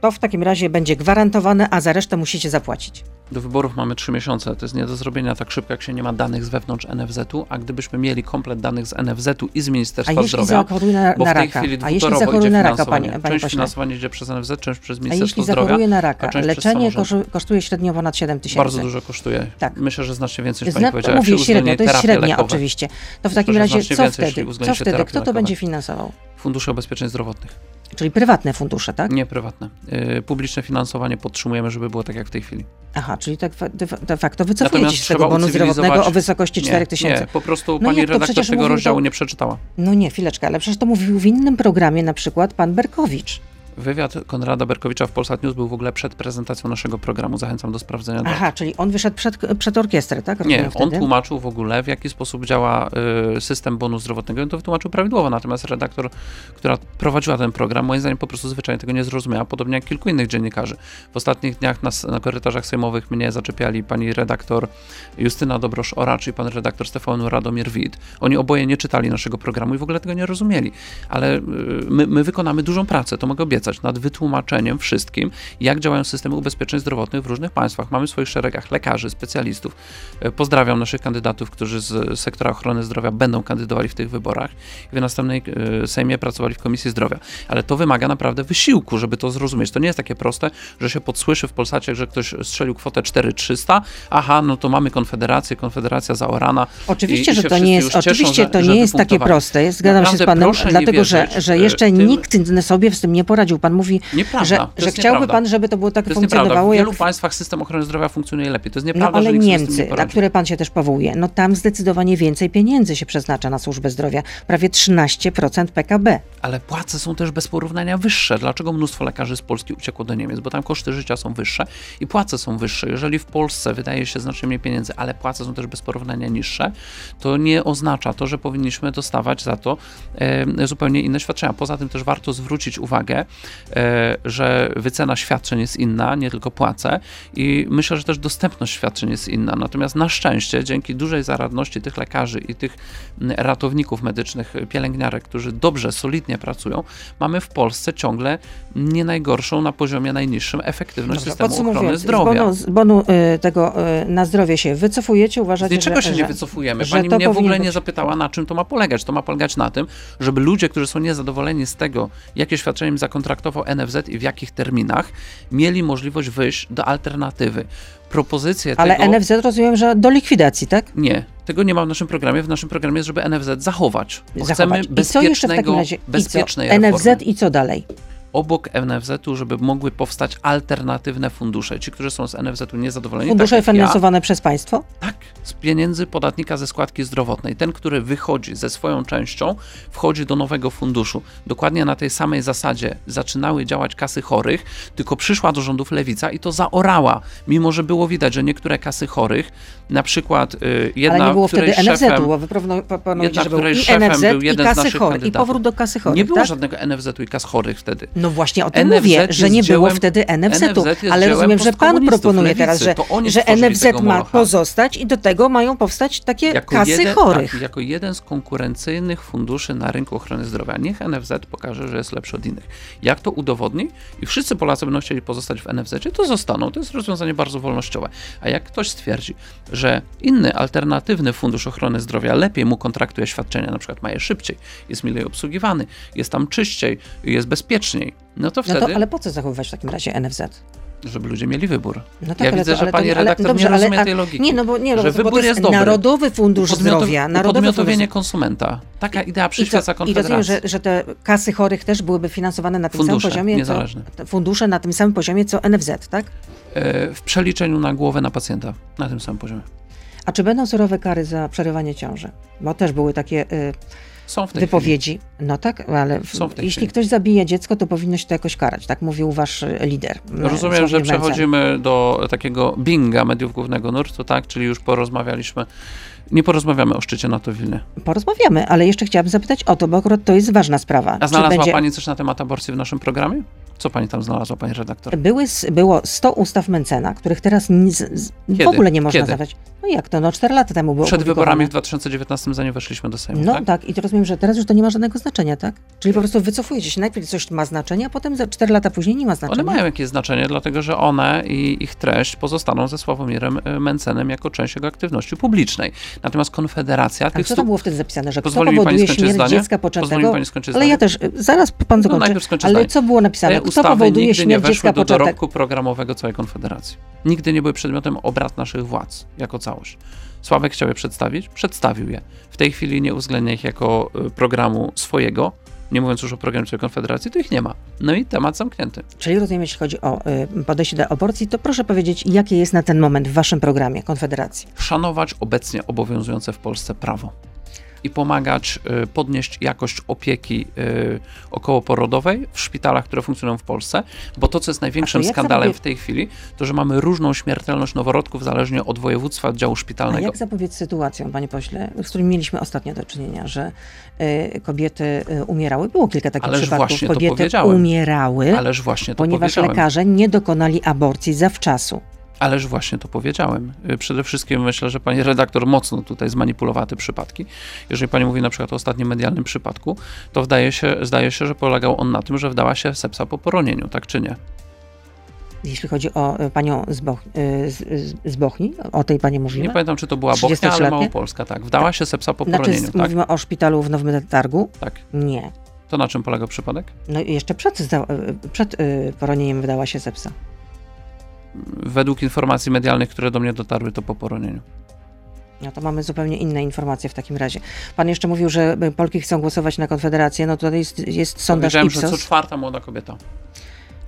to w takim razie będzie gwarantowane, a za resztę musicie zapłacić. Do wyborów mamy trzy miesiące. To jest nie do zrobienia tak szybko, jak się nie ma danych z wewnątrz NFZ-u, a gdybyśmy mieli komplet danych z NFZ-u i z A Ministerstwa jeśli Zdrowia, na, bo na w tej raka, chwili a jeśli zachoruje na raka, panie, panie część finansowanie idzie przez NFZ, część przez a Ministerstwo jeśli Zdrowia. zachoruje na a raka, leczenie kosztuje średnio ponad 7 tysięcy. Bardzo dużo kosztuje. Tak. Myślę, że znacznie więcej niż pani Zna, powiedziała. jak mówię średnio, to jest średnia lekowe. oczywiście. To w takim że razie co jeśli wtedy? Co wtedy? Kto to lekowe. będzie finansował? Fundusze ubezpieczeń zdrowotnych. Czyli prywatne fundusze, tak? Nie prywatne. Yy, publiczne finansowanie podtrzymujemy, żeby było tak jak w tej chwili. Aha, czyli tak de, de facto wycofujecie się z tego bonu zdrowotnego o wysokości 4 Nie, po prostu No pani redaktor tego rozdziału to- nie przeczytała. No nie, chwileczkę, ale przecież to mówił w innym programie na przykład pan Berkowicz. Wywiad Konrada Berkowicza w Polsat News był w ogóle przed prezentacją naszego programu. Zachęcam do sprawdzenia. Aha, czyli on wyszedł przed, przed orkiestrę, tak? Rozumiem Nie, on wtedy? tłumaczył w ogóle, w jaki sposób działa y, system bonu zdrowotnego. On to wytłumaczył prawidłowo, natomiast redaktor, która prowadziła ten program, moim zdaniem po prostu zwyczajnie tego nie zrozumiała, podobnie jak kilku innych dziennikarzy. W ostatnich dniach na, na korytarzach sejmowych mnie zaczepiali pani redaktor Justyna Dobrosz-Oracz i pan redaktor Stefan Radomir Wid. Oni oboje nie czytali naszego programu i w ogóle tego nie rozumieli. Ale y, my, my wykonamy dużą pracę, to mogę obiecać, nad wytłumaczeniem wszystkim, jak działają systemy ubezpieczeń zdrowotnych w różnych państwach. Mamy w swoich szeregach lekarzy, specjalistów. E, Pozdrawiam naszych kandydatów, którzy z sektora ochrony zdrowia będą kandydowali w tych wyborach i w następnej e, Sejmie pracowali w Komisji Zdrowia. Ale to wymaga naprawdę wysiłku, żeby to zrozumieć. To nie jest takie proste, że się podsłyszy w Polsacie, że ktoś strzelił kwotę 4300, aha, no to mamy Konfederację, Konfederacja zaorana. Oczywiście, i- i że to nie jest, cieszą, oczywiście że- to nie jest takie proste. Zgadzam się z Naprawdę panem, dlatego że, że e, jeszcze tym- nikt sobie z tym nie poradził. Pan mówi, Nieprawda, że, że chciałby nieprawda. pan, żeby to było tak To funkcjonowało W jak wielu państwach system ochrony zdrowia funkcjonuje lepiej. To jest No nieprawda, ale że Niemcy, nie na które pan się też powołuje, no tam zdecydowanie więcej pieniędzy się przeznacza na służbę zdrowia. Prawie 13% PKB. Ale płace są też bez porównania wyższe. Dlaczego mnóstwo lekarzy z Polski uciekło do Niemiec? Bo tam koszty życia są wyższe i płace są wyższe. Jeżeli w Polsce wydaje się znacznie mniej pieniędzy, ale płace są też bez porównania niższe, to nie oznacza to, że powinniśmy dostawać za to e, zupełnie inne świadczenia. Poza tym też warto zwrócić uwagę, że wycena świadczeń jest inna, nie tylko płace i myślę, że też dostępność świadczeń jest inna. Natomiast na szczęście, dzięki dużej zaradności tych lekarzy i tych ratowników medycznych, pielęgniarek, którzy dobrze, solidnie pracują, mamy w Polsce ciągle nie najgorszą na poziomie najniższym efektywność Dobrze, systemu ochrony zdrowia. Z bonu, z bonu y, tego y, na zdrowie się wycofujecie, uważacie, niczego że, się że, nie wycofujemy. Pani mnie w ogóle powinien nie być- zapytała, na czym to ma polegać. To ma polegać na tym, żeby ludzie, którzy są niezadowoleni z tego, jakie świadczenie im zakontraktował NFZ i w jakich terminach, mieli możliwość wyjść do alternatywy. Propozycje Ale tego... NFZ rozumiem, że do likwidacji, tak? Nie, tego nie ma w naszym programie. W naszym programie jest, żeby NFZ zachować. Bo Zachować. chcemy I co jeszcze w takim bezpiecznego, razie? Bezpiecznej NFZ reformy. i co dalej? Obok NFZ-u, żeby mogły powstać alternatywne fundusze. Ci, którzy są z NFZ-u niezadowoleni, Fundusze tak jak ja, finansowane przez państwo? tak, z pieniędzy podatnika ze składki zdrowotnej. Ten, który wychodzi ze swoją częścią, wchodzi do nowego funduszu. Dokładnie na tej samej zasadzie zaczynały działać kasy chorych, tylko przyszła do rządów lewica i to zaorała. Mimo, że było widać, że niektóre kasy chorych, na przykład y, jedna, Ale nie było wtedy NFZ-u, bo wy proponujecie, że był i NFZ był i kasy chorych. I powrót do kasy chorych, nie było tak? żadnego NFZ-u i kas chorych wtedy. No właśnie o tym NFZ mówię, że nie było dziełem- wtedy NFZ-u, NFZ ale rozumiem, że pan proponuje teraz, że, że NFZ ma pozostać i do tego mają powstać takie Jako kasy jeden, chorych. Tak, jako jeden z konkurencyjnych funduszy na rynku ochrony zdrowia. Niech NFZ pokaże, że jest lepszy od innych. Jak to udowodni i wszyscy Polacy będą chcieli pozostać w NFZ, to zostaną. To jest rozwiązanie bardzo wolnościowe. A jak ktoś stwierdzi, że inny, alternatywny fundusz ochrony zdrowia lepiej mu kontraktuje świadczenia, na przykład ma je szybciej, jest milej obsługiwany, jest tam czyściej, jest bezpieczniej, no to No wtedy... to, ale po co zachowywać w takim razie NFZ? Żeby ludzie mieli wybór. No tak, ja ale widzę, to- że ale to pani ale- redaktor dobrze, nie ale- rozumie a- tej logiki. Nie, no bo nie, że no, bo wybór to jest dobry. Narodowy Fundusz Upodmiotow- Zdrowia. Narodowy upodmiotowienie Fundusz... konsumenta. Taka idea przyświeca I, to, I Konfederacji. rozumiem, że, że te kasy chorych też byłyby finansowane na tym Fundusze, samym poziomie, niezależne. co, fundusze na tym samym poziomie, co NFZ, tak? E, w przeliczeniu na głowę na pacjenta. Na tym samym poziomie. A czy będą surowe kary za przerywanie ciąży? Bo też były takie y, Są w tej chwili. wypowiedzi. No tak, ale w, jeśli chwili. ktoś zabije dziecko, to powinno się to jakoś karać. Tak mówił wasz y, lider. Rozumiem, że przechodzimy do takiego binga mediów głównego nurtu, tak? Czyli już porozmawialiśmy. Nie porozmawiamy o szczycie NATO w Wilnie. Porozmawiamy, ale jeszcze chciałabym zapytać o to, bo akurat to jest ważna sprawa. A znalazła będzie- pani coś na temat aborcji w naszym programie? Co pani tam znalazła, pani redaktor? Były, było 100 ustaw Mencena, których teraz nic, w ogóle nie można Kiedy? No jak to? No 4 lata temu było Przed wyborami w 2019, zanim weszliśmy do Sejmu, No tak? tak? i to rozumiem, że teraz już to nie ma żadnego znaczenia, tak? Czyli po prostu wycofujecie się. Najpierw coś ma znaczenie, a potem za 4 lata później nie ma znaczenia. One mają jakieś znaczenie, dlatego że one i ich treść pozostaną ze Sławomirem e, Mencenem jako część jego aktywności publicznej. Natomiast Konfederacja A co tam było wtedy zapisane, że kto powoduje śmierć zdanie? dziecka poczętego? Ale ja też, zaraz pan No, zakończy. najpierw skończę ale zdanie. co było napisane? Kto ustawy powoduje nigdy nie śmierć weszły dziecka do poczętego? dorobku programowego całej Konfederacji. Nigdy nie były przedmiotem obrad naszych władz jako całość. Sławek chciał je przedstawić, przedstawił je. W tej chwili nie uwzględnia ich jako y, programu swojego, nie mówiąc już o programie Konfederacji, to ich nie ma. No i temat zamknięty. Czyli rozumiem, jeśli chodzi o y, podejście do aborcji, to proszę powiedzieć, jakie jest na ten moment w waszym programie Konfederacji? Szanować obecnie obowiązujące w Polsce prawo i pomagać y, podnieść jakość opieki y, okołoporodowej w szpitalach, które funkcjonują w Polsce, bo to, co jest największym A skandalem zapobiec- w tej chwili, to, że mamy różną śmiertelność noworodków zależnie od województwa, oddziału A szpitalnego. jak zapobiec sytuacjom, panie pośle, z którymi mieliśmy ostatnio do czynienia, że y, kobiety umierały? Było kilka takich Ależ przypadków. właśnie kobiety umierały, Ależ właśnie to ponieważ powiedziałem. lekarze nie dokonali aborcji zawczasu. Ależ właśnie to powiedziałem. Y, Przede wszystkim myślę, że pani redaktor mocno tutaj zmanipulowała te przypadki. Jeżeli pani mówi na przykład o ostatnim medialnym przypadku, to zdaje się, zdaje się, że polegał on na tym, że wdała się sepsa po poronieniu, tak czy nie? Jeśli chodzi o y, panią z, Boch, y, z, z- Bochni, o tej pani mówimy. Nie pamiętam, czy to była Bochnia, ale 33-letnie? Małopolska, tak. Wdała się sepsa po Znaczy, poronieniu, z- tak? mówimy o szpitalu w Nowym Targu? Tak. Nie. To na czym polegał przypadek? No i jeszcze przed, przed poronieniem wydała się sepsa. Według informacji medialnych, które do mnie dotarły, to po poronieniu. No to mamy zupełnie inne informacje w takim razie. Pan jeszcze mówił, że y, Polki chcą głosować na Konfederację. No tutaj jest, jest sondaż Powiedziałem, że co Ipsos. czwarta młoda kobieta.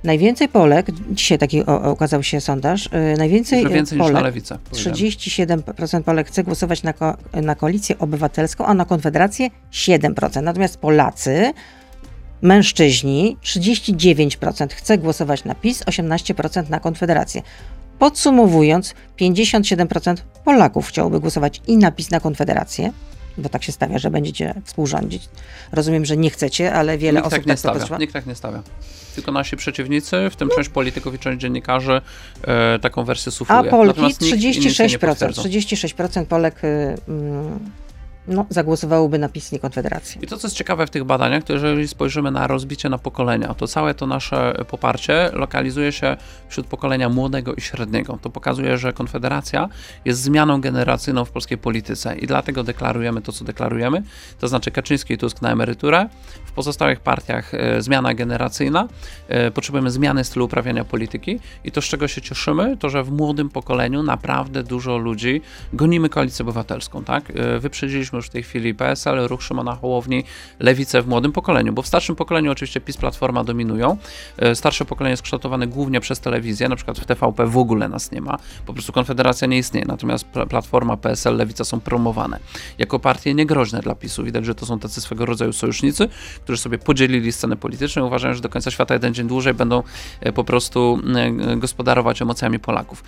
Najwięcej Polek, dzisiaj taki okazał się sondaż, y, najwięcej y, więcej niż na Polek, lewicę. powiedziałem. 37% Polek chce głosować na, ko- na koalicję obywatelską, a na Konfederację 7%. Natomiast Polacy, mężczyźni, 39% chce głosować na PiS, 18% na Konfederację. Podsumowując, 57% Polaków chciałoby głosować i na PiS, na Konfederację, bo tak się stawia, że będziecie współrządzić. Rozumiem, że nie chcecie, ale wiele Nikt osób tak nie tak stawia. Nikt tak nie stawia. Tylko nasi przeciwnicy, w tym część polityków i część dziennikarzy, e, taką wersję sufluje. A Polki Natomiast nikt inny się nie 36%. potwierdza. 36% Polek y, mm, no, zagłosowałoby na PiS, Konfederację. I to, co jest ciekawe w tych badaniach, to jeżeli spojrzymy na rozbicie na pokolenia, to całe to nasze poparcie lokalizuje się wśród pokolenia młodego i średniego. To pokazuje, że Konfederacja jest zmianą generacyjną w polskiej polityce i dlatego deklarujemy to, co deklarujemy, to znaczy Kaczyński i Tusk na emeryturę, w pozostałych partiach e, zmiana generacyjna, e, potrzebujemy zmiany stylu uprawiania polityki i to, z czego się cieszymy, to, że w młodym pokoleniu naprawdę dużo ludzi gonimy koalicję obywatelską, tak? E, Wyprzedziliśmy już w tej chwili PSL, Ruch Szymona Hołowni, Lewicę w młodym pokoleniu, bo w starszym pokoleniu oczywiście PiS, Platforma dominują. E, Starsze pokolenie jest kształtowane głównie przez telewizję, na przykład w TVP w ogóle nas nie ma, po prostu Konfederacja nie istnieje, natomiast Pla- Platforma, PSL, Lewica są promowane jako partie niegroźne dla PiSu. Widać, że to są tacy swego rodzaju sojusznicy, którzy sobie podzielili scenę polityczną i uważają, że do końca świata jeden dzień dłużej będą e, po prostu e, gospodarować emocjami Polaków.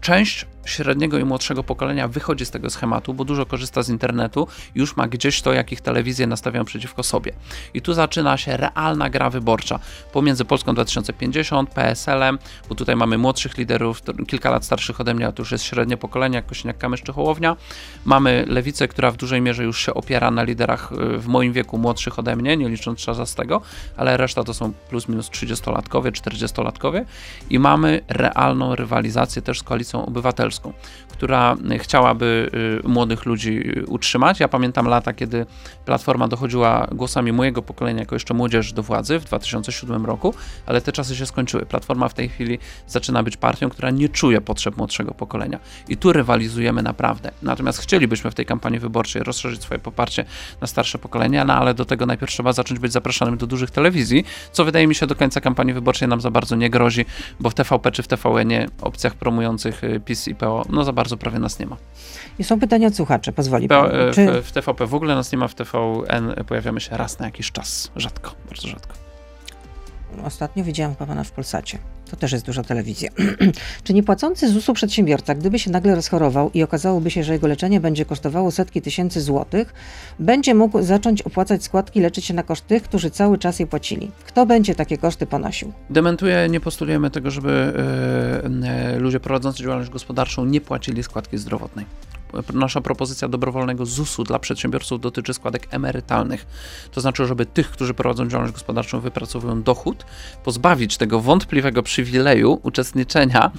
Część średniego i młodszego pokolenia wychodzi z tego schematu, bo dużo korzysta z internetu, już ma gdzieś to, jakich telewizje nastawiają przeciwko sobie. I tu zaczyna się realna gra wyborcza pomiędzy Polską 2050, PSL-em, bo tutaj mamy młodszych liderów, kilka lat starszych ode mnie, a to już jest średnie pokolenie, jak Kosiniak-Kamysz czy Hołownia. Mamy Lewicę, która w dużej mierze już się opiera na liderach y, w moim wieku młodszych ode mnie, nie licząc Trzaskowskiego, ale reszta to są plus minus 30-latkowie, 40-latkowie i mamy realną rywalizację też z koalicją obywatelską. Polską, która chciałaby y, młodych ludzi y, utrzymać. Ja pamiętam lata, kiedy Platforma dochodziła głosami mojego pokolenia jako jeszcze młodzież do władzy w 2007 roku, ale te czasy się skończyły. Platforma w tej chwili zaczyna być partią, która nie czuje potrzeb młodszego pokolenia. I tu rywalizujemy naprawdę. Natomiast chcielibyśmy w tej kampanii wyborczej rozszerzyć swoje poparcie na starsze pokolenia, no ale do tego najpierw trzeba zacząć być zapraszanym do dużych telewizji, co wydaje mi się do końca kampanii wyborczej nam za bardzo nie grozi, bo w TVP czy w TVN-ie opcjach promujących y, PiS i PO, no za bardzo prawie nas nie ma. I są pytania od słuchaczy, pozwoli PO, pan. w, Czy, w TVP w ogóle nas nie ma, w TVN pojawiamy się raz na jakiś czas. Rzadko, bardzo rzadko. Ostatnio widziałam pana w Polsacie. To też jest duża telewizja. <clears throat> Czy niepłacący ZUS-u przedsiębiorca, gdyby się nagle rozchorował i okazałoby się, że jego leczenie będzie kosztowało setki tysięcy złotych, będzie mógł zacząć opłacać składki, leczyć się na koszt tych, którzy cały czas je płacili? Kto będzie takie koszty ponosił? Dementuję, nie postulujemy tego, żeby e, ludzie prowadzący działalność gospodarczą nie płacili składki zdrowotnej. Nasza propozycja dobrowolnego ZUS-u dla przedsiębiorców dotyczy składek emerytalnych. To znaczy, żeby tych, którzy prowadzą działalność gospodarczą, wypracowują dochód, pozbawić tego wątpliwego przywileju uczestniczenia e,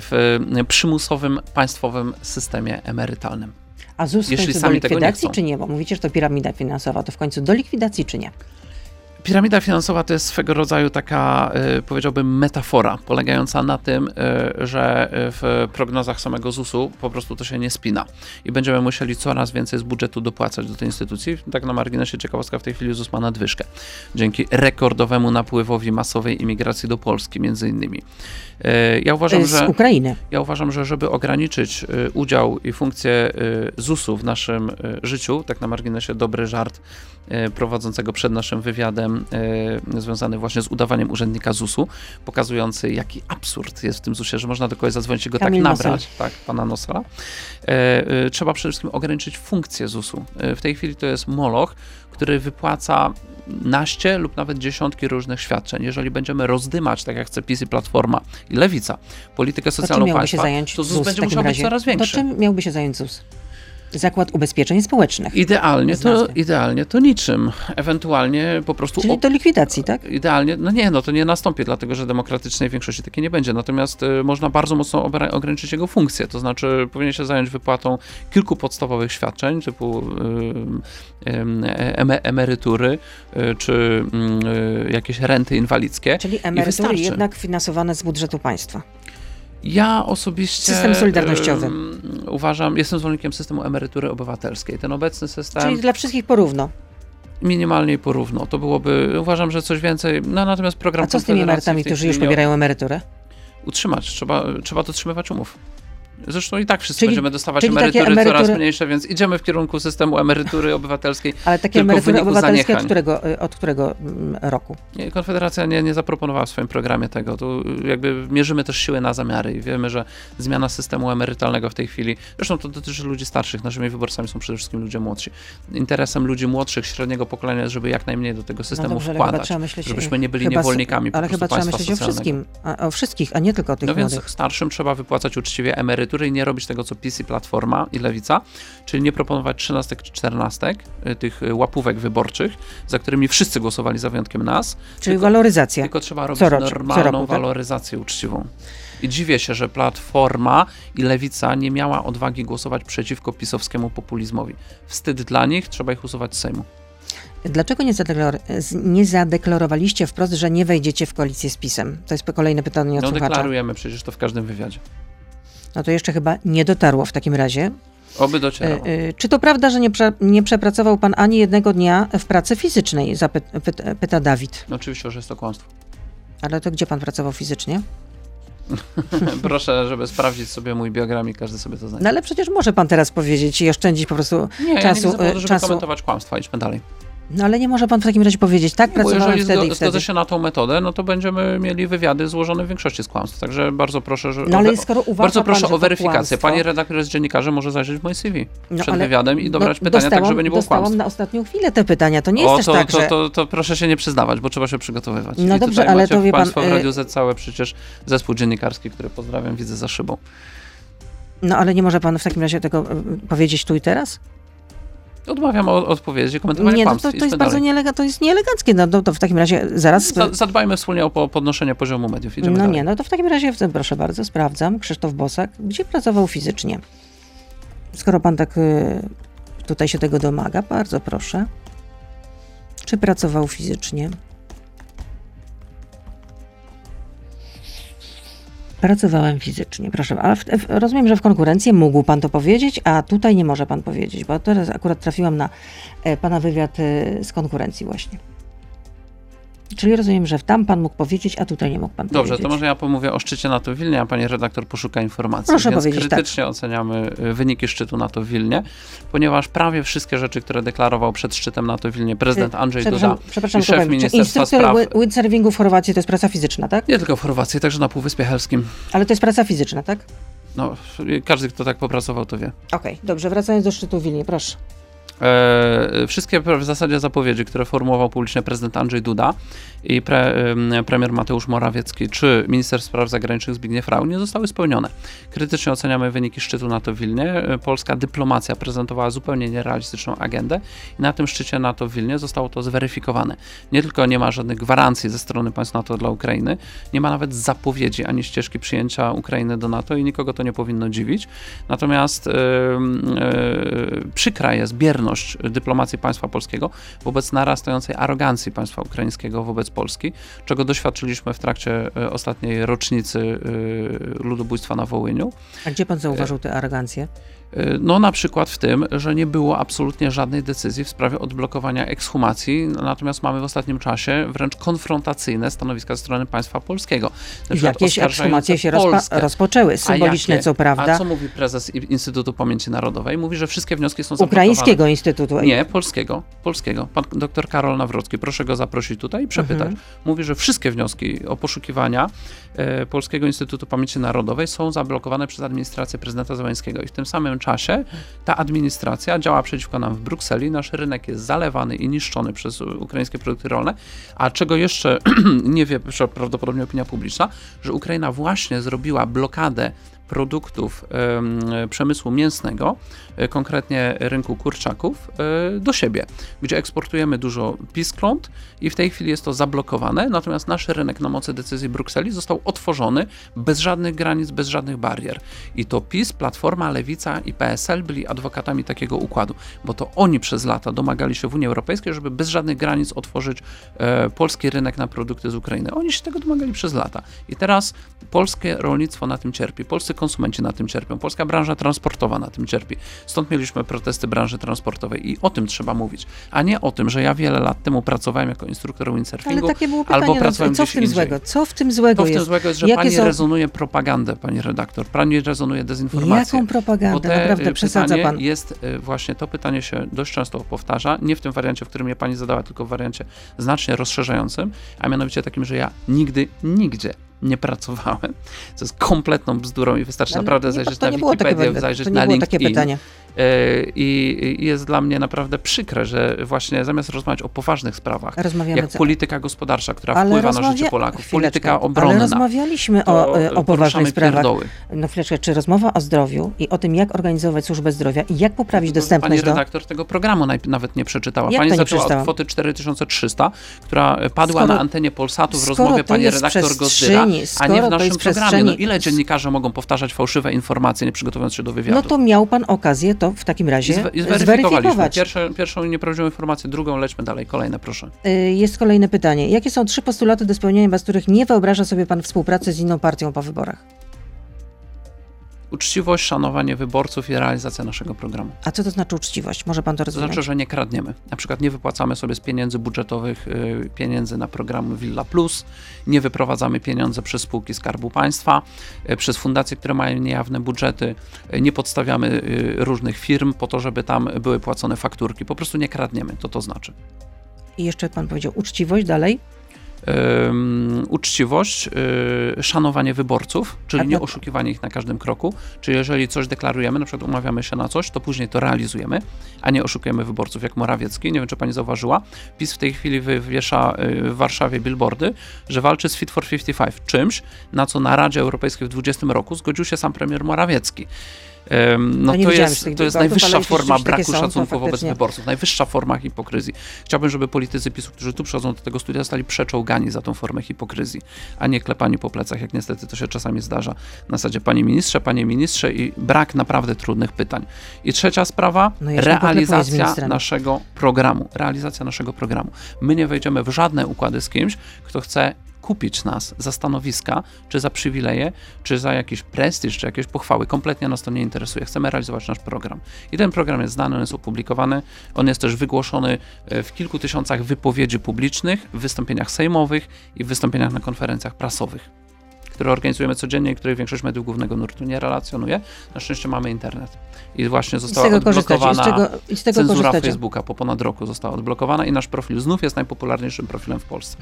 w przymusowym państwowym systemie emerytalnym. A ZUS Jeśli do likwidacji, czy nie? Bo mówicie, że to piramida finansowa. To w końcu do likwidacji, czy nie? Piramida finansowa to jest swego rodzaju taka, y, powiedziałbym, metafora, polegająca na tym, y, że w prognozach samego ZUS-u po prostu to się nie spina i będziemy musieli coraz więcej z budżetu dopłacać do tej instytucji. Tak na marginesie ciekawostka, w tej chwili ZUS ma nadwyżkę dzięki rekordowemu napływowi masowej imigracji do Polski, między innymi. Y, Ja uważam, że... Ukrainy. Ja uważam, że żeby ograniczyć udział i funkcję ZUS-u w naszym życiu, tak na marginesie dobry żart prowadzącego przed naszym wywiadem, y, związany właśnie z udawaniem urzędnika ZUS-u, pokazujący jaki absurd jest w tym ZUS-ie, że można do kogoś zadzwonić i go Kamil tak Nosel. nabrać, tak, pana Nosela. Y, y, Trzeba przede wszystkim ograniczyć funkcję ZUS-u. W tej chwili to jest moloch, który wypłaca naście lub nawet dziesiątki różnych świadczeń. Jeżeli będziemy rozdymać, tak jak chce PiS i Platforma i Lewica, politykę To socjalną się państwa, zająć to ZUS ZUS będzie musiał być coraz To większy. czym miałby się zająć ZUS? Zakład Ubezpieczeń Społecznych. Idealnie to, idealnie to niczym. Ewentualnie po prostu... Czyli do likwidacji, tak? Idealnie, no nie, no to nie nastąpi, dlatego że demokratycznej większości takiej nie będzie. Natomiast y, można bardzo mocno ograniczyć jego funkcję. To znaczy, powinien się zająć wypłatą kilku podstawowych świadczeń, typu y, y, eme- emerytury y, czy y, jakieś renty inwalidzkie. Czyli emerytury jednak finansowane z budżetu państwa. Ja osobiście. System solidarnościowy. uważam, jestem zwolennikiem systemu emerytury obywatelskiej. Ten obecny system. Czyli dla wszystkich porówno. minimalnie porówno. To byłoby, uważam, że coś więcej. No natomiast program A co z tymi emerytami, którzy już pobierają emeryturę? Utrzymać, trzeba, trzeba dotrzymywać umów. Zresztą i tak wszyscy Czyli- będziemy dostawać takie emerytury, coraz emerytury- mniejsze, więc idziemy w kierunku systemu emerytury obywatelskiej. <laughs> Ale takie emerytury obywatelskie od którego, y, od którego mm, roku? Nie, Konfederacja nie, nie zaproponowała w swoim programie tego. Tu jakby mierzymy też siły na zamiary i wiemy, że zmiana systemu emerytalnego w tej chwili, zresztą to dotyczy ludzi starszych, naszymi wyborcami są przede wszystkim ludzie młodsi. Interesem ludzi młodszych, średniego pokolenia jest, żeby jak najmniej do tego systemu no dobrze, wkładać. myśleć, żebyśmy nie byli chyba niewolnikami Ale chyba trzeba myśleć o wszystkim, a, o wszystkich, a nie tylko o tych No więc młodych. starszym trzeba wypłacać uczciwie emerytury i nie robić tego, co PiS i Platforma i Lewica, czyli nie proponować trzynastek czy czternastek, y, tych y, łapówek wyborczych, za którymi wszyscy głosowali za wyjątkiem nas, Czyli tylko- waloryzacja. tylko trzeba robić normalną roku, tak? waloryzację uczciwą. I dziwię się, że Platforma i Lewica nie miała odwagi głosować przeciwko pisowskiemu populizmowi. Wstyd dla nich, trzeba ich usuwać z Sejmu. Dlaczego nie, zadeklar- nie zadeklarowaliście wprost, że nie wejdziecie w koalicję z PiSem? To jest kolejne pytanie od No deklarujemy przecież to w każdym wywiadzie. No to jeszcze chyba nie dotarło w takim razie. Oby docierało. Y, y, Czy to prawda, że nie, prze, nie przepracował pan ani jednego dnia w pracy fizycznej? Zapy- pyta, pyta Dawid. No oczywiście, że jest to kłamstwo. Ale to gdzie pan pracował fizycznie? <laughs> Proszę, żeby sprawdzić sobie mój biogram i każdy sobie to znajdzie. No ale przecież może pan teraz powiedzieć i oszczędzić po prostu Nie, ja nie czasu. widzę powodu, y, żeby czasu. komentować kłamstwa. Idźmy dalej. No ale nie może pan w takim razie powiedzieć, tak, Bo pracowałem wtedy zgo- i wtedy. się na tą metodę, no to będziemy mieli wywiady złożone w większości z kłamstw. Także bardzo proszę, że No ale skoro uważa bardzo pan, proszę że o weryfikację. Pani redaktor jest dziennikarzem, może zajrzeć w moje CV No, przed ale- wywiadem i dobrać no, pytania tak, żeby nie było dostałam kłamstw. na ostatnią chwilę te pytania. To nie jest o, to, tak, to, że... to, to proszę się nie przyznawać, bo trzeba się przygotowywać. No I dobrze, ale to wie pan, Państwo w y- Radiu Z całe przecież zespół dziennikarski, który pozdrawiam, widzę za szybą. No ale nie może pan w takim razie tego y, powiedzieć tu i teraz? Odmawiam od, odpowiedzi, komentowania Nie, no to, to Idźmy jest bardzo nielega, to jest nieeleganckie. No to, to w takim razie zaraz... Za- Zadbajmy wspólnie o po- podnoszenie poziomu mediów. Idziemy No dalej. nie, no to w takim razie, proszę bardzo, sprawdzam. Krzysztof Bosak, gdzie pracował fizycznie? Skoro pan tak y, tutaj się tego domaga, bardzo proszę. Czy pracował fizycznie? Pracowałem fizycznie, proszę. Ale w, w, rozumiem, że w konkurencji mógł pan to powiedzieć, a tutaj nie może pan powiedzieć, bo teraz akurat trafiłam na e, pana wywiad e, z konkurencji właśnie. Czyli rozumiem, że tam pan mógł powiedzieć, a tutaj nie mógł pan Dobrze, powiedzieć. to może ja pomówię o szczycie NATO w Wilnie, a pani redaktor poszuka informacji. Proszę Więc powiedzieć, tak. krytycznie oceniamy y, wyniki szczytu NATO w Wilnie, ponieważ prawie wszystkie rzeczy, które deklarował przed szczytem NATO w Wilnie prezydent Andrzej przepraszam, Duda przepraszam, i szef Kowalewicz, Ministerstwa Spraw, wi- windsurfingu w Chorwacji to jest praca fizyczna, tak? nie tylko w Chorwacji, także na Półwyspie Helskim. Ale to jest praca fizyczna, tak? No, każdy, kto tak popracował, to wie. Okej, dobrze, wracając do szczytu w Wilnie, proszę. E, wszystkie w zasadzie zapowiedzi, które formułował publicznie prezydent Andrzej Duda i pre, em, premier Mateusz Morawiecki, czy minister spraw zagranicznych Zbigniew Rau, nie zostały spełnione. Krytycznie oceniamy wyniki szczytu NATO w Wilnie. E, Polska dyplomacja prezentowała zupełnie nierealistyczną agendę i na tym szczycie NATO w Wilnie zostało to zweryfikowane. Nie tylko nie ma żadnych gwarancji ze strony państw NATO dla Ukrainy, nie ma nawet zapowiedzi ani ścieżki przyjęcia Ukrainy do NATO i nikogo to nie powinno dziwić. Natomiast em, e, przykra jest bierność dyplomacji państwa polskiego wobec narastającej arogancji państwa ukraińskiego wobec Polski, czego doświadczyliśmy w trakcie e, ostatniej rocznicy e, ludobójstwa na Wołyniu. A gdzie pan zauważył tę arogancję? E, No na przykład w tym, że nie było absolutnie żadnej decyzji w sprawie odblokowania ekshumacji, natomiast mamy w ostatnim czasie wręcz konfrontacyjne stanowiska ze strony państwa polskiego. Jakieś ekshumacje się rozpa- rozpoczęły, symboliczne jakie? co prawda. A co mówi prezes Instytutu Pamięci Narodowej? Mówi, że wszystkie wnioski są zablokowane. Ukraińskiego Instytutu. Nie, polskiego, polskiego. Pan dr Karol Nawrocki, proszę go zaprosić tutaj i przepytać. Mhm. Mówi, że wszystkie wnioski o poszukiwania e, Polskiego Instytutu Pamięci Narodowej są zablokowane przez administrację prezydenta Zeleńskiego i w tym samym czasie ta administracja działa przeciwko nam w Brukseli. Nasz rynek jest zalewany i niszczony przez ukraińskie produkty rolne, a czego jeszcze <clears throat> nie wie prawdopodobnie opinia publiczna, że Ukraina właśnie zrobiła blokadę produktów em, przemysłu mięsnego, e, konkretnie rynku kurczaków, e, do siebie, gdzie eksportujemy dużo piskląt i w tej chwili jest to zablokowane, natomiast nasz rynek na mocy decyzji Brukseli został otworzony bez żadnych granic, bez żadnych barier. I to PiS, Platforma, Lewica i PSL byli adwokatami takiego układu, bo to oni przez lata domagali się w Unii Europejskiej, żeby bez żadnych granic otworzyć e, polski rynek na produkty z Ukrainy. Oni się tego domagali przez lata. I teraz polskie rolnictwo na tym cierpi, polscy konsumenci na tym cierpią, polska branża transportowa na tym cierpi. Stąd mieliśmy protesty branży transportowej i o tym trzeba mówić, a nie o tym, że ja wiele lat temu pracowałem jako instruktor windsurfingu, takie było pytanie, albo no, pracowałem co w tym indziej. złego? Co w tym złego To w tym jest? złego jest, że Jakie pani są- rezonuje propagandę, pani redaktor. Pani rezonuje dezinformację. Jaką propagandę? Naprawdę y, przesadza pan. jest y, właśnie, to pytanie się dość często powtarza, nie w tym wariancie, w którym je pani zadała, tylko w wariancie znacznie rozszerzającym, a mianowicie takim, że ja nigdy, nigdzie nie pracowałem, co jest kompletną bzdurą i wystarczy Ale naprawdę nie, zajrzeć to na Wikipedię, zajrzeć to na nie było LinkedIn. takie pytanie. Y, I jest dla mnie naprawdę przykre, że właśnie zamiast rozmawiać o poważnych sprawach, Rozmawiamy jak polityka gospodarcza, która Ale wpływa na rozmawia- życie Polaków, chwileczkę, polityka obronna, Ale rozmawialiśmy o, to e, o poważnych sprawach. pierdoły. No chwileczkę, czy rozmowa o zdrowiu i o tym, jak organizować służbę zdrowia i jak poprawić Pani dostępność do... redaktor tego programu nawet nie przeczytała. Jak pani nie zaczęła od kwoty 4300, która e, padła Skoro- na antenie Polsatu w rozmowie pani redaktor Gozdyra, a nie w naszym programie. No ile dziennikarze mogą powtarzać fałszywe informacje, nie przygotowując się do wywiadu? No to miał pan okazję to w takim razie I zweryfikować. Pierwsze, pierwszą nieprawdziwą informację, drugą lećmy dalej. Kolejne, proszę. Y, Jest kolejne pytanie. Jakie są trzy postulaty do spełnienia, bez których nie wyobraża sobie pan współpracy z inną partią po wyborach? Uczciwość, szanowanie wyborców i realizacja naszego programu. A co to znaczy uczciwość? Może pan to To rozumieć? znaczy, że nie kradniemy. Na przykład nie wypłacamy sobie z pieniędzy budżetowych y, pieniędzy na program Villa Plus, nie wyprowadzamy pieniądze przez spółki Skarbu Państwa, y, przez fundacje, które mają niejawne budżety, y, nie podstawiamy różnych firm po to, żeby tam były płacone fakturki. Po prostu nie kradniemy, to to znaczy. I jeszcze pan powiedział uczciwość dalej. Ym, uczciwość, y, szanowanie wyborców, czyli nie oszukiwanie ich na każdym kroku. Czyli jeżeli coś deklarujemy, na przykład umawiamy się na coś, to później to realizujemy, a nie oszukujemy wyborców, jak Morawiecki. Nie wiem, czy pani zauważyła. PiS w tej chwili wywiesza y, w Warszawie billboardy, że walczy z Fit for 55, czymś, na co na Radzie Europejskiej w 2020 roku zgodził się sam premier Morawiecki. No to jest, to jest najwyższa forma braku są, szacunku wobec wyborców, najwyższa forma hipokryzji. Chciałbym, żeby politycy PiSu, którzy tu przychodzą do tego studia, zostali przeczołgani za tą formę hipokryzji, a nie klepani po plecach, jak niestety to się czasami zdarza. Na zasadzie, panie ministrze, panie ministrze i brak naprawdę trudnych pytań. I trzecia sprawa, No realizacja naszego programu. Realizacja naszego programu. My nie wejdziemy w żadne układy z kimś, kto chce kupić nas za stanowiska, czy za przywileje, czy za jakiś prestiż, czy jakieś pochwały. Kompletnie nas to nie interesuje. Chcemy realizować nasz program. I ten program jest znany, on jest opublikowany, on jest też wygłoszony e, w kilku tysiącach wypowiedzi publicznych, w wystąpieniach sejmowych i w wystąpieniach na konferencjach prasowych, które organizujemy codziennie i których większość mediów głównego nurtu nie relacjonuje. Na szczęście mamy internet. I właśnie I z została tego korzystać. I z odblokowana czego, i z tego cenzura. Facebooka po ponad roku została odblokowana i nasz profil znów jest najpopularniejszym profilem w Polsce.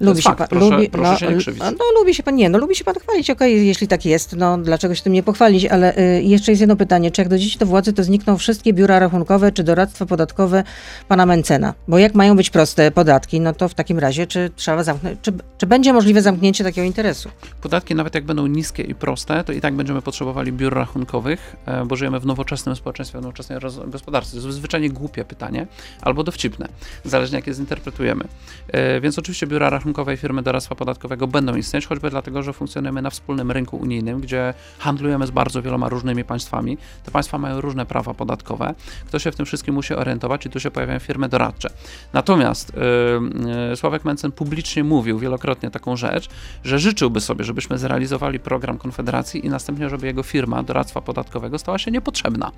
Lubi się fakt, pan, proszę- lubi, proszę no, się nie krzywić. No, no lubi się pan, nie, no lubi się pan chwalić, okej, jeśli tak jest, no dlaczego się tym nie pochwalić, ale y, jeszcze jest jedno pytanie, czy jak dojdziecie do władzy, to znikną wszystkie biura rachunkowe, czy doradztwo podatkowe pana Mencena? Bo jak mają być proste podatki, no to w takim razie, czy trzeba zamknąć, czy, czy będzie możliwe zamknięcie takiego interesu? Podatki nawet jak będą niskie i proste, to i tak będziemy potrzebowali biur rachunkowych, e, bo żyjemy w nowoczesnym społeczeństwie, w nowoczesnej gospodarce. To jest zwyczajnie głupie pytanie, albo dowcipne, zależnie jak je zinterpretujemy. E, Więc oczywiście biura rachunkowe i firmy doradztwa podatkowego będą istnieć, choćby dlatego, że funkcjonujemy na wspólnym rynku unijnym, gdzie handlujemy z bardzo wieloma różnymi państwami. Te państwa mają różne prawa podatkowe. Kto się w tym wszystkim musi orientować i tu się pojawiają firmy doradcze. Natomiast yy, Sławek Mencen publicznie mówił wielokrotnie taką rzecz, że życzyłby sobie, żebyśmy zrealizowali program Konfederacji i następnie, żeby jego firma doradztwa podatkowego stała się niepotrzebna.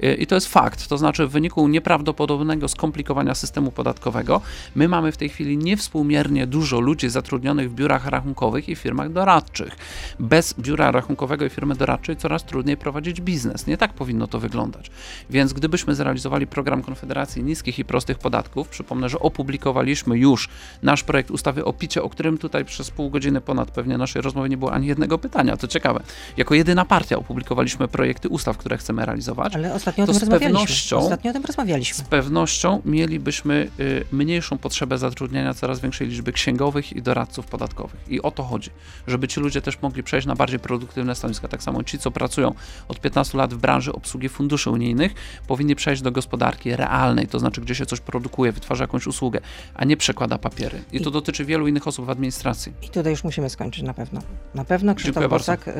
Yy, I to jest fakt. To znaczy, w wyniku nieprawdopodobnego skomplikowania systemu podatkowego, my mamy w tej chwili niewspółmiernie dużo ludzi zatrudnionych w biurach rachunkowych i firmach doradczych. Bez biura rachunkowego i firmy doradczej coraz trudniej prowadzić biznes. Nie tak powinno to wyglądać. Więc gdybyśmy zrealizowali program Konfederacji niskich i prostych podatków, przypomnę, że opublikowaliśmy już nasz projekt ustawy o picie, o którym tutaj przez pół godziny ponad pewnie naszej rozmowy nie było ani jednego pytania. To ciekawe. Jako jedyna partia opublikowaliśmy projekty ustaw, które chcemy realizować. Ale ostatnio o tym z rozmawialiśmy. pewnością- Ostatnio o tym rozmawialiśmy. Z pewnością mielibyśmy y, mniejszą potrzebę zatrudniania coraz większej liczby księgowych i doradców podatkowych. I o to chodzi, żeby ci ludzie też mogli przejść na bardziej produktywne stanowiska. Tak samo ci, co pracują od 15 lat w branży obsługi funduszy unijnych, powinni przejść do gospodarki realnej, to znaczy gdzie się coś produkuje, wytwarza jakąś usługę, a nie przekłada papiery. I to I- dotyczy wielu innych osób w administracji. I tutaj już musimy skończyć na pewno. Na pewno Krzysztof. Bosak, y,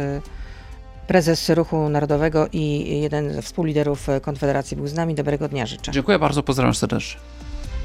prezes Ruchu Narodowego i jeden ze współliderów Konfederacji był z nami. Dobrego dnia życzę. Dziękuję bardzo, pozdrawiam serdecznie.